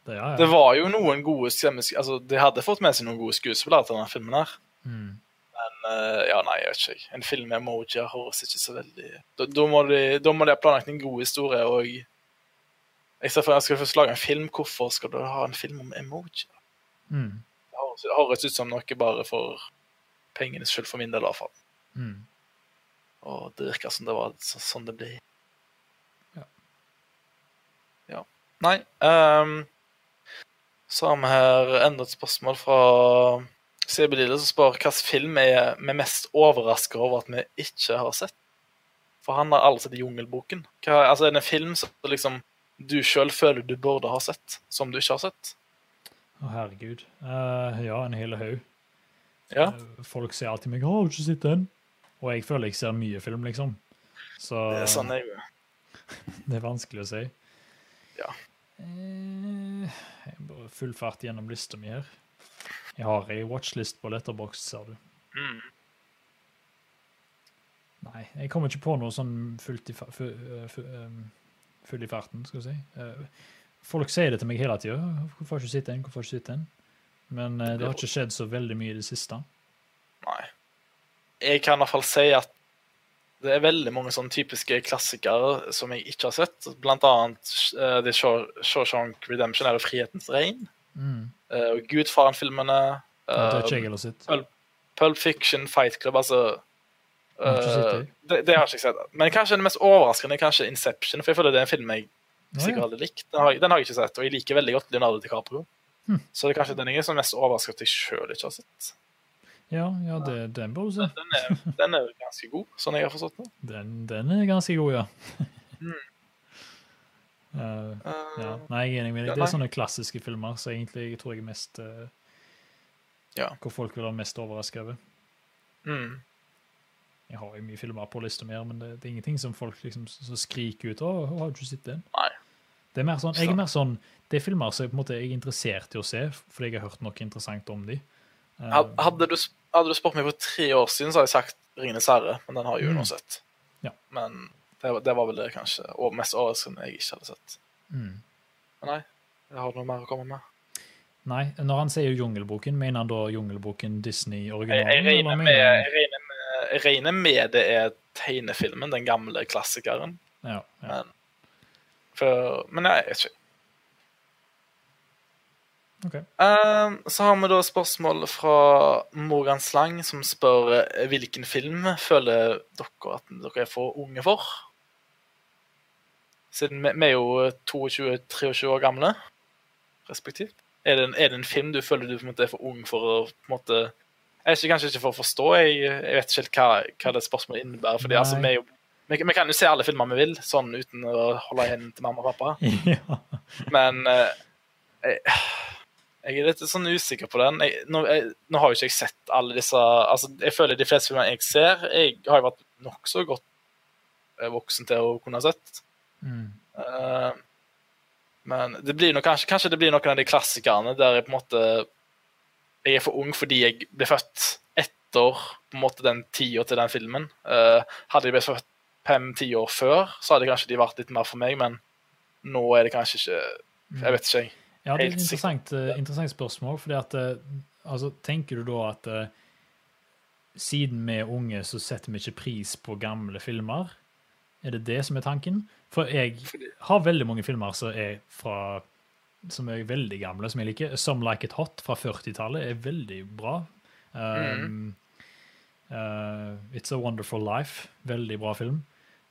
det, ja, Det var jo noen gode. Altså, de hadde fått med seg noen gode skuespillere til denne filmen her. Mm. Men eh, ja, nei, jeg vet ikke. En film med emojier høres ikke så veldig Da, da, må de, da må de ha planlagt en god historie, og jeg ser for meg skal først lage en film, hvorfor skal du ha en film om emojier? Mm. Det høres- høres ut som noe bare for pengenes skyld, for min del i hvert fall. Mm. Og det virker som det var så, sånn det blir. Ja. Ja. Nei. um, så har vi her enda et spørsmål fra CB-Lille, som spør hvilken film er vi mest overraska over at vi ikke har sett. For han har alle sett Jungelboken. Hva, altså, er det en film som liksom, du sjøl føler du burde ha sett, som du ikke har sett? Å, herregud. Uh, ja, en hel haug. Ja. Uh, Folk sier alltid meg 'Har du ikke sett den?' Og jeg føler jeg ser mye film, liksom. Så Det er sånn jeg det er vanskelig å si. Ja. Uh, jeg bare full fart gjennom lista mi her. Jeg har ei watchlist på Letterboxd, ser du. mm. Nei, jeg kommer ikke på noe sånn fullt i, full, um, full i farten, skal vi si. Eh, folk sier det til meg hele tida. 'Hvorfor har du sett den?' Hvorfor har du sett den? Men eh, det har ikke skjedd så veldig mye i det siste. Nei. Jeg kan i hvert fall si at det er veldig mange sånne typiske klassikere som jeg ikke har sett. Blant annet uh, The Shawshank Redemption, eller Frihetens regn. Mm. Uh, og Gudfaren-filmene. det har ikke Uh, jeg heller sett. Pulp Fiction, Fight Club, altså eh, det. det, har jeg ikke sett. Men kanskje det mest overraskende er kanskje Inception, for jeg føler det er en film jeg sikkert ja. hadde likt. Den har, jeg- den har jeg ikke sett, og jeg liker veldig godt Leonardo DiCaprio. Hmm. Så det er kanskje den jeg er som mest overrasket at jeg sjøl ikke har sett. Ja, ja det, den bør du se. Den er, den er ganske god, sånn jeg har forstått det. Den, den er ganske god, ja. Mm. Eh, Eh, ja. Nei, jeg er enig med Ja, deg. Det er sånne klassiske filmer så egentlig jeg tror jeg er mest uh, Ja. Hvor folk vil være mest overraska over. mm. Jeg har jo mye filmer på lista mi, men det, det er ingenting som folk liksom s- så skriker ut. 'Å, har du ikke sett den?' Nei. Det er mer sånn, jeg er mer sånn, det er filmer som jeg, på en måte, er interessert i å se, fordi jeg har hørt noe interessant om de. Eh, Hadde du, hadde du spurt meg for tre år siden, så hadde jeg sagt 'Ringenes herre', men den har jeg jo Mm. nå sett. Ja. Men det, var- det var vel det kanskje og mest overraskende jeg ikke hadde sett. mm. Men nei, jeg har noe mer å komme med. Nei, når han sier Jungelboken, mener han da Jungelboken Disney-originalen? jeg, jeg, regner med, jeg regner med det er tegnefilmen, den gamle klassikeren. Ja, ja. Men, for, men jeg vet ikke. Okay. Um, så har vi da spørsmål fra Morgan Slang, som spør eh, hvilken film føler dere at dere er for unge for? Siden vi, vi er jo 22-23 år gamle, respektivt. Er det, en, er det en film du føler du på en måte er for ung for å på en måte Jeg er kanskje ikke for å forstå, jeg, jeg vet ikke helt hva, hva det spørsmålet innebærer. fordi altså, vi, jo, vi, vi kan jo se alle filmer vi vil, sånn uten å holde igjen til mamma og pappa. ja. Men eh, jeg, jeg er litt sånn usikker på den. Jeg, nå, nå har jo ikke jeg sett alle disse altså Jeg føler de fleste filmene jeg ser, jeg har jo vært nokså godt eh, voksen til å kunne ha sett. Mm. Uh, men det blir nok, kanskje, kanskje det blir noen av de klassikerne der jeg på en måte Jeg er for ung fordi jeg ble født etter på en måte den tida til den filmen. Uh, hadde jeg blitt født fem-ti år før, så hadde kanskje de vært litt mer for meg, men nå er det kanskje ikke Jeg vet ikke, jeg. Ja, det er et interessant, eh, interessant spørsmål, fordi at eh, altså, Tenker du da at siden vi er unge, så setter vi ikke pris på gamle filmer? Er det det som er tanken? For jeg har veldig mange filmer som er fra som er veldig gamle, som jeg liker. Some Like It Hot fra 40-tallet er veldig bra. Um, uh, It's A Wonderful Life, veldig bra film.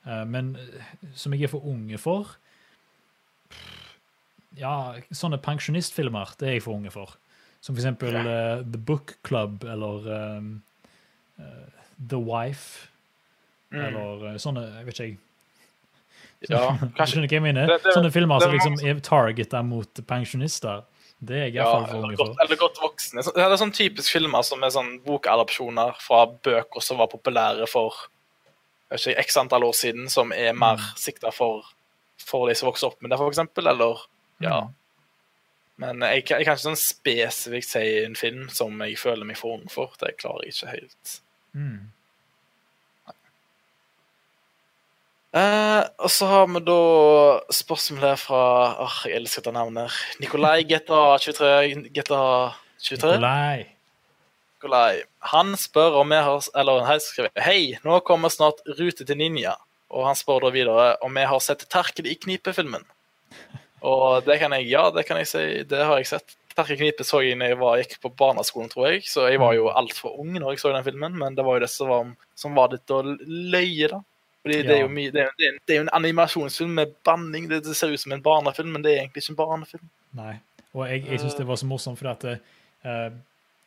Uh, men uh, som jeg er for unge for Ja, sånne pensjonistfilmer, det er jeg for unge for. Som for eksempel uh, The Book Club eller um, uh, The Wife. Mm. Eller sånne, jeg vet ikke jeg. Ja, Du kanskje skjønner hva jeg mener? Det- det- sånne filmer som liksom er targeta mot pensjonister. Det er jeg ja, for unge for. eller godt voksne. Det er sånn typisk filmer som er sånn bokadopsjoner fra bøker som var populære for ikke, x antall år siden, som er mer Mm. sikta for, for de som vokser opp med det, eksempel. Eller ja. Mm. Men jeg, jeg kan ikke sånn spesifikt si en film som jeg føler meg for ung for. Det klarer jeg ikke helt. Mm. Eh, og så har vi da spørsmålet fra Åh, Jeg elsker dette navnet. Nikolai GTA 23. GTA 23? Nikolai. Nikolai. Han spør om vi har Eller han skriver Hei, nå kommer snart Rute til Ninja. Og han spør da videre om vi har sett Terkel i knipe-filmen. Og det kan jeg Ja, det kan jeg si. Det har jeg sett. Terkel knipe så jeg da jeg var, gikk på barneskolen, tror jeg. Så jeg var jo altfor ung når jeg så den filmen, men det var jo det som var, som var litt å løye, da. Fordi det er mye det er, det er, det er jo en animasjonsfilm med banning. Det, ser ut som en barnefilm, men det er egentlig ikke en barnefilm. Nei. Og jeg, jeg syns det var så morsomt, fordi at uh,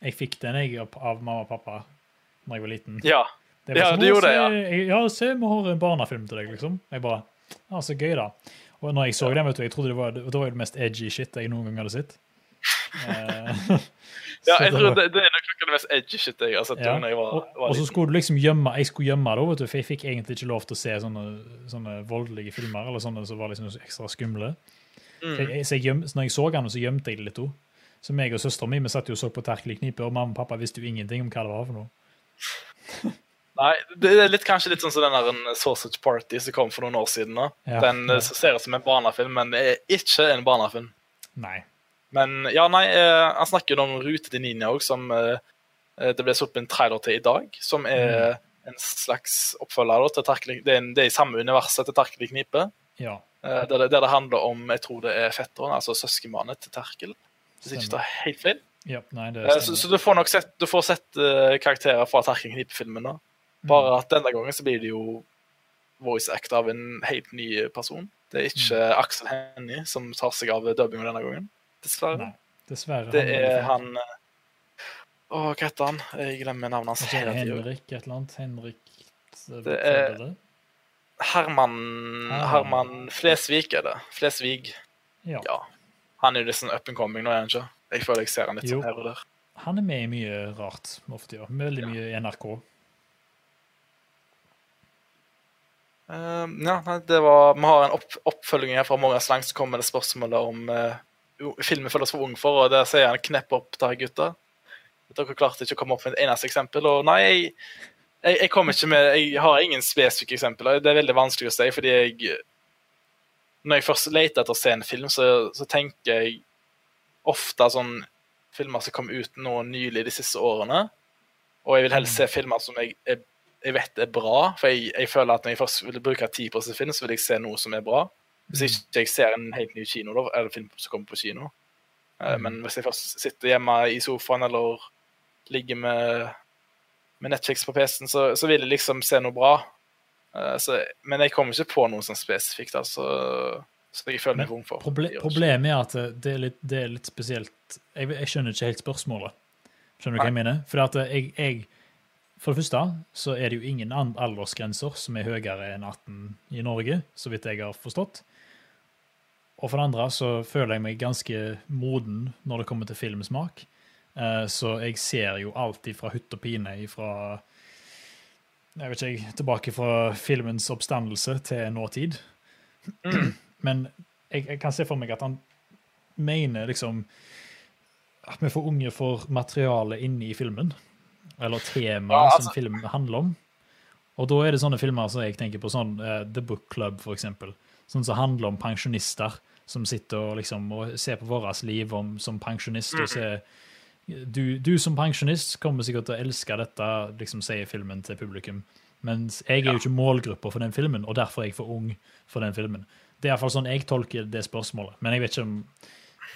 jeg fikk den jeg av av mamma og pappa da jeg var liten. Ja. Det Ja, sånn, du «Å, gjorde det, ja. Ja, se, vi har en barnefilm til deg, liksom. Jeg bare Ja, så gøy, da. Og når jeg så den, vet du, jeg trodde det var det var det mest edgy shit jeg noen gang hadde sett. Eh, Ja, jeg tror det, det er nok noe av det mest edgy shit jeg har sett Ja, jeg var, var og så skulle du liksom gjemme Jeg skulle gjemme det, vet du, for jeg fikk egentlig ikke lov til å se sånne, sånne voldelige filmer, eller sånne som var liksom ekstra skumle. Mm. Så, jeg, så, jeg gjem, så når jeg så han, så gjemte jeg det litt òg. Så meg og søstera mi vi satt jo og så på Terkel i knipe, og mamma og pappa visste jo ingenting om hva det var for noe. Nei, det er litt, kanskje litt sånn som den der Sausage Party som kom for noen år siden. da. Ja, den ja. eh, ser ut som en barnefilm, men det er ikke en barnefilm. Nei. Men ja, nei, eh, han snakker jo om Rute til Ninja òg, som eh, eh, det ble sluppet en trailer til i dag. Som er en slags oppfølger til Terkel Det det er i samme universet til Terkel i knipe. Ja. Der det, der det handler om jeg tror det er fetteren, altså søskenbarnet til Terkel. Hvis ikke tar helt feil. ja nei, det Så, så du får nok sett, du får sett karakterer fra Terkel Knipe-filmen. da. Bare at denne gangen så blir det jo voice act av en helt ny person. Det er ikke Aksel Hennie som tar seg av dubbinga denne gangen. Dessverre. Nei, dessverre. Det er han eh, Å, hva heter han? Jeg glemmer navnet hans hele tida. Henrik et eller annet. Henrik eh, Det er- Herman. Herman Flesvig er det. Flesvig. Ja. Ja. Han er jo liksom up and coming nå, er han ikke? Jeg føler jeg ser han litt Jo. sånn her og der. Han er med i mye rart ofte, ja. Veldig mye i NRK. Uh, ja, det var, Vi har en opp, oppfølging her fra Morgens Lang som kommer med det spørsmålet om uh, filmen føles for ung for, og der sier han 'knepp opp, da, gutta'. Dere klarte ikke å komme opp med et eneste eksempel. Og nei, jeg, jeg, jeg kommer ikke med Jeg har ingen spesifikke eksempler. Det er veldig vanskelig å si, fordi jeg Når jeg først leter etter å se en film, så, så tenker jeg ofte sånn filmer som kom ut nå nylig de siste årene. Og jeg vil helst se filmer som jeg, jeg, jeg vet er bra. For jeg, jeg føler at når jeg først vil bruke tid på å se film, så vil jeg se noe som er bra. Hvis ikke jeg ser en helt ny kino, da, eller film som kommer på kino. Eh, Mm. Men hvis jeg først sitter hjemme i sofaen eller ligger med, med Netflix på PC-en, så, så vil jeg liksom se noe bra. Eh, Så, men jeg kommer ikke på noe sånn spesifikt, altså. Så jeg føler meg ung for. Proble problemet er at det er litt, det er litt spesielt jeg, jeg skjønner ikke helt spørsmålet. Skjønner du hva jeg mener? For jeg, jeg For det første så er det jo ingen aldersgrenser som er høyere enn 18 i Norge, så vidt jeg har forstått. Og for det andre så føler jeg meg ganske moden når det kommer til filmsmak. Eh, Så jeg ser jo alltid fra hutt og pine fra jeg vet ikke, tilbake fra filmens oppstandelse til nåtid. Men jeg, jeg kan se for meg at han mener liksom at vi for unge for materiale inne i filmen. Eller temaet Ja, altså- som filmen handler om. Og da er det sånne filmer som jeg tenker på, sånn uh, The Book Club, for eksempel. Sånn som handler om pensjonister som sitter og liksom og ser på vårt liv om, som pensjonist og ser du, du som pensjonist kommer sikkert til å elske dette, liksom sier filmen til publikum. Mens jeg er jo ikke målgruppa for den filmen, og derfor er jeg for ung for den filmen. Det er iallfall sånn jeg tolker det spørsmålet. Men jeg vet ikke om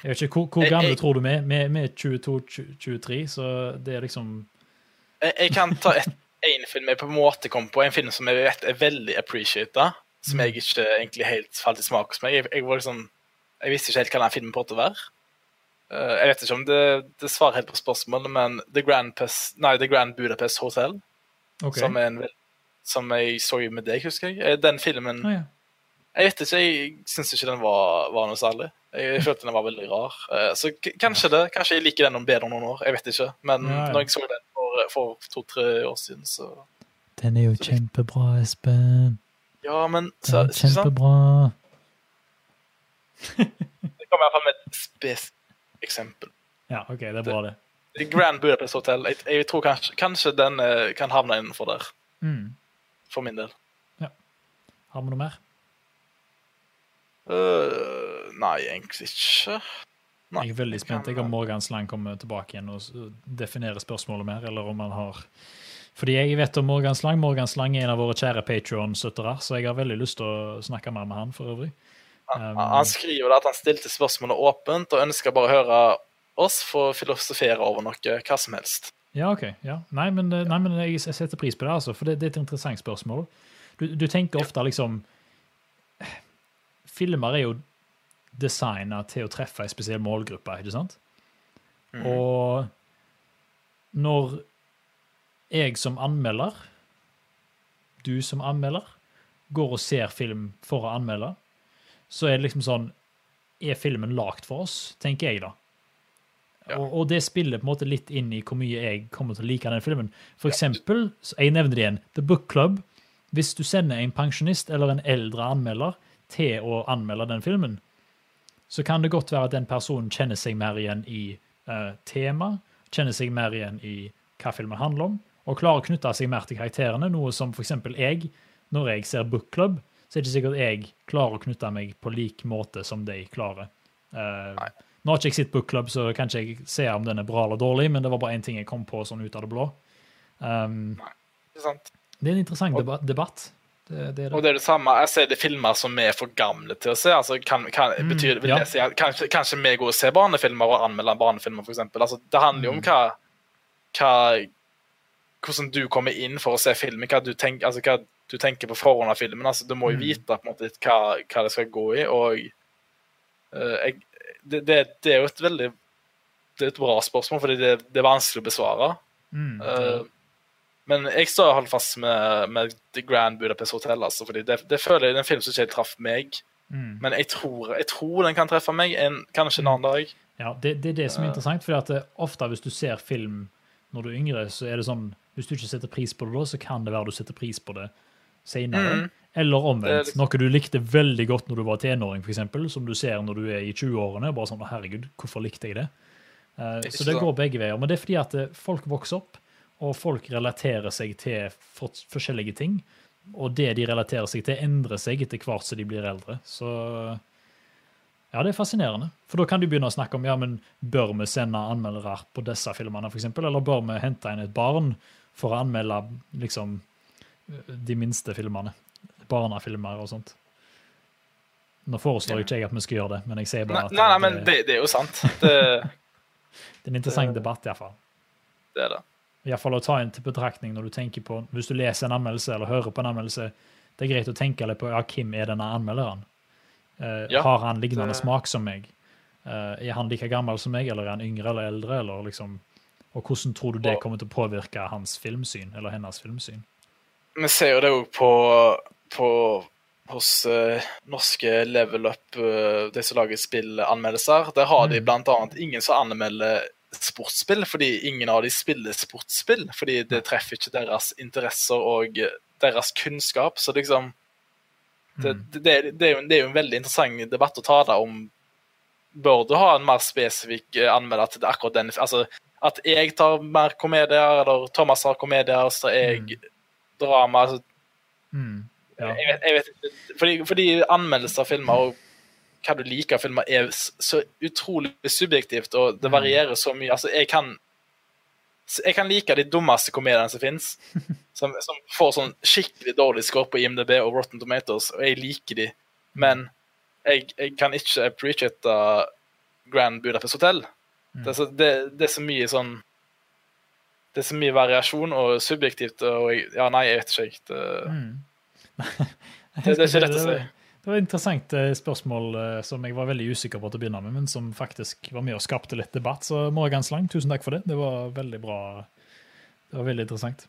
jeg vet ikke, Hvor, hvor gamle jeg, tror du vi er? Vi er 22-23, så det er liksom Jeg, jeg kan ta én film jeg på en måte kom på, en film som jeg vet er veldig appreciata, som jeg ikke egentlig helt falt i smak hos meg. Jeg, jeg, var liksom, jeg visste ikke helt hva den filmen på å være. Jeg vet ikke om det, det, svarer helt på spørsmålet, men The Grand, Pes, nei, The Grand Budapest Hotel, okay. som, en, som, jeg så med deg, husker jeg, den filmen oh, ja. Jeg vet ikke, jeg syns ikke den var, var, noe særlig. Jeg følte den var veldig rar. Uh, så kanskje det. Kanskje jeg liker den om bedre om noen år. Jeg vet ikke. Men ja, ja. når jeg så den for, for to-tre år siden, så Den er jo kjempebra, Espen. Ja, men så, Den er kjempebra. det kommer i hvert fall med et spes eksempel. Ja, OK, det er bra, det. det Grand Budapest Hotel. Jeg, jeg tror kanskje, kanskje, den eh, kan havne innenfor der. Mm. For min del. Ja. Har vi noe mer? Uh, nei, egentlig ikke. Nei, jeg er veldig spent jeg om Morgan Slang kommer tilbake igjen og definerer spørsmålet mer, eller om han har Fordi jeg vet om Morgan Slang. Morgan Slang er en av våre kjære Patron-støttere, så jeg har veldig lyst til å snakke mer med han for øvrig. Um, han skriver at han stilte spørsmålet åpent og ønska bare å høre oss få filosofere over noe, hva som helst. Ja, OK. Ja. Nei, men, eh, nei, men jeg, setter pris på det, altså, for det, det er et interessant spørsmål. Du, du tenker ofte liksom Filmer er jo designa til å treffe en spesiell målgruppe, ikke sant? Mm. Og når jeg som anmelder, du som anmelder, går og ser film for å anmelde, så er det liksom sånn Er filmen lagd for oss, tenker jeg, da. Ja. Og, og, det spiller på en måte litt inn i hvor mye jeg kommer til å like den filmen. For eksempel, jeg nevner det igjen, The Book Club. Hvis du sender en pensjonist eller en eldre anmelder til å anmelde den filmen, så kan det godt være at den personen kjenner seg mer igjen i uh, tema, kjenner seg mer igjen i hva filmen handler om, og klarer å knytte seg mer til karakterene, noe som f.eks. jeg, når jeg ser Book Club, så er det ikke sikkert jeg klarer å knytte meg på lik måte som de klarer. Uh, nå har ikke jeg sett Book Club, så kan ikke jeg se om den er bra eller dårlig, men det var bare én ting jeg kom på sånn ut av det blå. Um, Nei, det, er sant. det er en interessant og, debatt. Det, det, det. Og det er det samme. Jeg ser det filmer som vi er for gamle til å se. altså kan, kan, mm, betyr, ja. si kanskje, kanskje vi går og ser barnefilmer og anmelder barnefilmer, f.eks. Altså, det handler jo om mm. hva, hva, hvordan du kommer inn for å se filmen, hva du tenker, altså, hva du tenker på forhånd av filmen. altså Du må jo mm. vite på en måte hva, hva det skal gå i. og uh, jeg, det, det, det, er jo et veldig det er et bra spørsmål, fordi det, det er vanskelig å besvare. Mm. Uh, men jeg står holder fast med, med, The Grand Budapest Hotel. Altså, fordi det, det føler jeg er en film som ikke traff meg. Mm. Men jeg tror, jeg tror, den kan treffe meg en, kanskje en annen dag. Ja, det, det, er det som er interessant. fordi at eh, ofte hvis du ser film når du er yngre, så er det sånn Hvis du ikke setter pris på det da, så kan det være du setter pris på det senere. Mm. Eller omvendt. Liksom... Noe du likte veldig godt når du var tenåring, f.eks., som du ser når du er i 20-årene. bare sånn, herregud, hvorfor likte jeg det? Uh, så det går begge veier. Men det er fordi at eh, folk vokser opp, og folk relaterer seg til for forskjellige ting. Og det de relaterer seg til, endrer seg etter hvert som de blir eldre. Så ja, det er fascinerende. For da kan du begynne å snakke om ja, men bør vi sende anmeldere på disse filmene, f.eks., eller bør vi hente inn et barn for å anmelde liksom de minste filmene. Barnefilmer og sånt. Nå foreslår ikke jeg at vi skal gjøre det, men jeg sier bare nei, at Nei, nei, men det, det, er jo sant. Det, det er en interessant det, debatt, iallfall. Det er det. Iallfall å ta inn til betraktning når du tenker på Hvis du leser en anmeldelse eller hører på en anmeldelse, det er greit å tenke litt på ja, hvem er denne anmelderen. Uh, ja, har han lignende smak som meg? Uh, er han like gammel som meg, eller er han yngre eller eldre? Eller liksom, og hvordan tror du det kommer til å påvirke hans filmsyn, eller hennes filmsyn? Vi ser jo det òg på, på, hos eh, norske level up, uh, de som lager spillanmeldelser. Der har de mm. bl.a. ingen som anmelder sportsspill, fordi ingen av de spiller sportsspill. Fordi det treffer ikke deres interesser og deres kunnskap. Så liksom Det, mm. det, det, det er, jo, det er jo en veldig interessant debatt å ta da om Bør du ha en mer spesifikk anmelder til akkurat den Altså at jeg tar mer komedier, eller Thomas har komedier, så jeg mm drama. Altså, mm, ja. jeg, vet, jeg, vet, fordi, fordi anmeldelser av filmer og hva du liker av filmer, er så utrolig subjektivt, og det mm. varierer så mye. Altså, jeg kan Jeg kan like de dummeste komediene som fins, som, som får sånn skikkelig dårlig score på IMDb og Rotten Tomatoes, og jeg liker de, men jeg, jeg kan ikke appreciate Grand Budapest Hotel. Det, er så, det, det er så mye sånn Det er så mye variasjon og subjektivt, og ja, nei, jeg vet ikke. Det, det, det er ikke lett å si. Det var et interessant eh, spørsmål eh, som jeg var veldig usikker på til å begynne med, men som faktisk var med og skapte litt debatt. Så Morgan Slang, tusen takk for det. Det var veldig bra. Det var veldig interessant.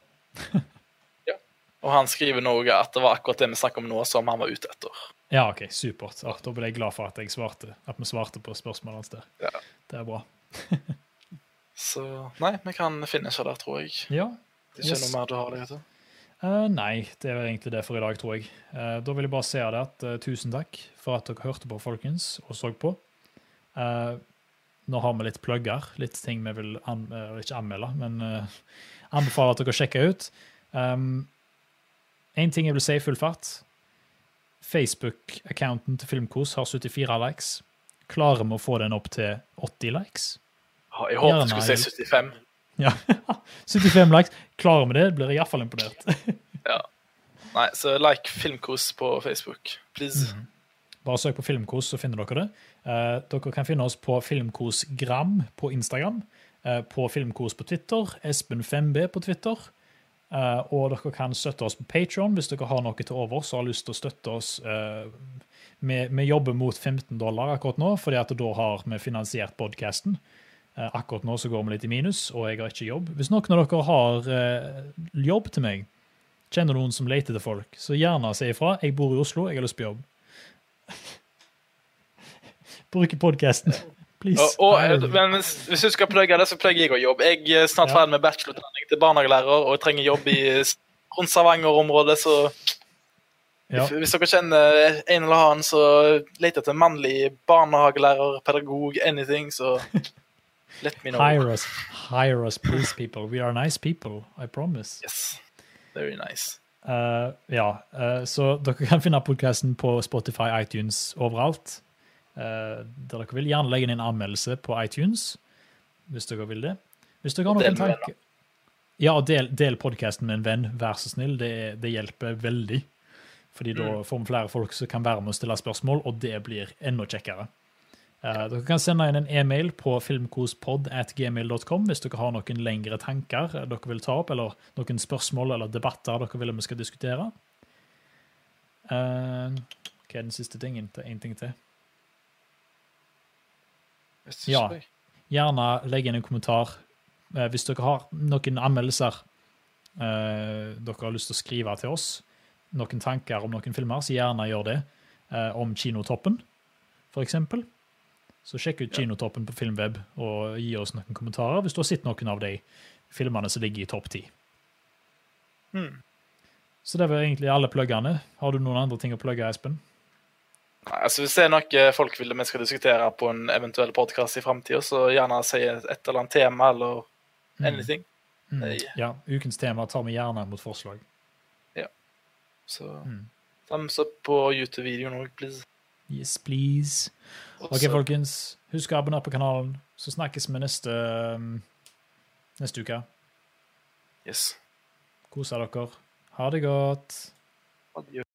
ja. Og han skriver noe at det var akkurat det vi snakker om nå, som han var ute etter. Ja, OK, supert. Da ble jeg glad for at, jeg svarte, at vi svarte på spørsmålet hans der. Ja. Det er bra. Så nei, vi kan finishe der, tror jeg. Ja. Det er ikke Yes. noe mer du har det til? Uh, nei, det er egentlig det for i dag, tror jeg. Uh, da vil jeg bare si det at uh, tusen takk for at dere hørte på, folkens, og så på. Eh, nå har vi litt plugger, litt ting vi vil an eh, ikke anmelde, men anbefaler at dere sjekker ut. Um, en ting jeg vil si i full fart. Facebook-accounten til Filmkos har 74 likes. Klarer vi å få den opp til 80 likes? Jeg håpet du skulle si 75. Ja, 75 likes. Klarer vi det, blir jeg iallfall imponert. ja. Nei, så like Filmkos på Facebook, please. Mhm. Bare søk på Filmkos, så finner dere det. Eh, dere kan finne oss på Filmkosgram på Instagram, eh, på Filmkos på Twitter, Espen5b på Twitter. eh, og dere kan støtte oss på Patron hvis dere har noe til overs og har lyst til å støtte oss. eh, vi, vi jobber mot 15 dollar akkurat nå, fordi at da har vi finansiert podkasten. Eh, akkurat nå så går vi litt i minus, og jeg har ikke jobb. Hvis noen av dere har eh, jobb til meg, kjenner noen som leter til folk, så gjerne si ifra. Jeg bor i Oslo, jeg har lyst på jobb. Bruke podkasten. Please. Og, og, men hvis, du skal plugge det, så plugger jeg òg jobb. Jeg er snart Ja. ferdig med bachelorutdanning til barnehagelærer, og jeg trenger jobb i rundt Stavanger-området, så ja. hvis, hvis dere kjenner en eller annen som leter etter mannlig barnehagelærer, pedagog, anything, så let me know. Hire us. Hire us, please, people. We are nice people. I promise. Yes. Very nice. Uh, ja, uh, så dere kan finne podkasten på Spotify, iTunes, overalt. Uh, der dere vil. Gjerne legge inn en anmeldelse på iTunes, hvis dere vil det. Hvis dere har noen tanker Ja, del, del podkasten med en venn, vær så snill. Det, det hjelper veldig. Fordi da Mm. får vi flere folk som kan være med og stille spørsmål, og det blir enda kjekkere. Eh, dere kan sende inn en e-mail på filmkospod at gmail.com hvis dere har noen lengre tanker dere vil ta opp, eller noen spørsmål eller debatter dere vil vi skal diskutere. Uh, hva er den siste tingen? Én ting til. Ja. Gjerne legg inn en kommentar uh, hvis dere har noen anmeldelser eh, dere har lyst til å skrive til oss. Noen tanker om noen filmer, så gjerne gjør det. Eh, om Kinotoppen, for eksempel. Så sjekk ut Kinotoppen på Filmweb og gi oss noen kommentarer hvis du har sett noen av de filmene som ligger i topp ti. Hmm. Så det var egentlig alle pluggene. Har du noen andre ting å plugge, Espen? Nei, altså Hvis det er noe folk vil vi skal diskutere på en eventuell podkast i framtida, så gjerne si et eller annet tema eller anything. Mm. Ja, ukens tema tar vi gjerne mot forslag. Ja. Så Mm. thumbs up på YouTube-videoen òg, please. Yes, please. Ok, folkens. Husk å abonnere på kanalen, så snakkes vi neste, um, neste uke. Yes. Kos dere. Ha det godt. Adjø.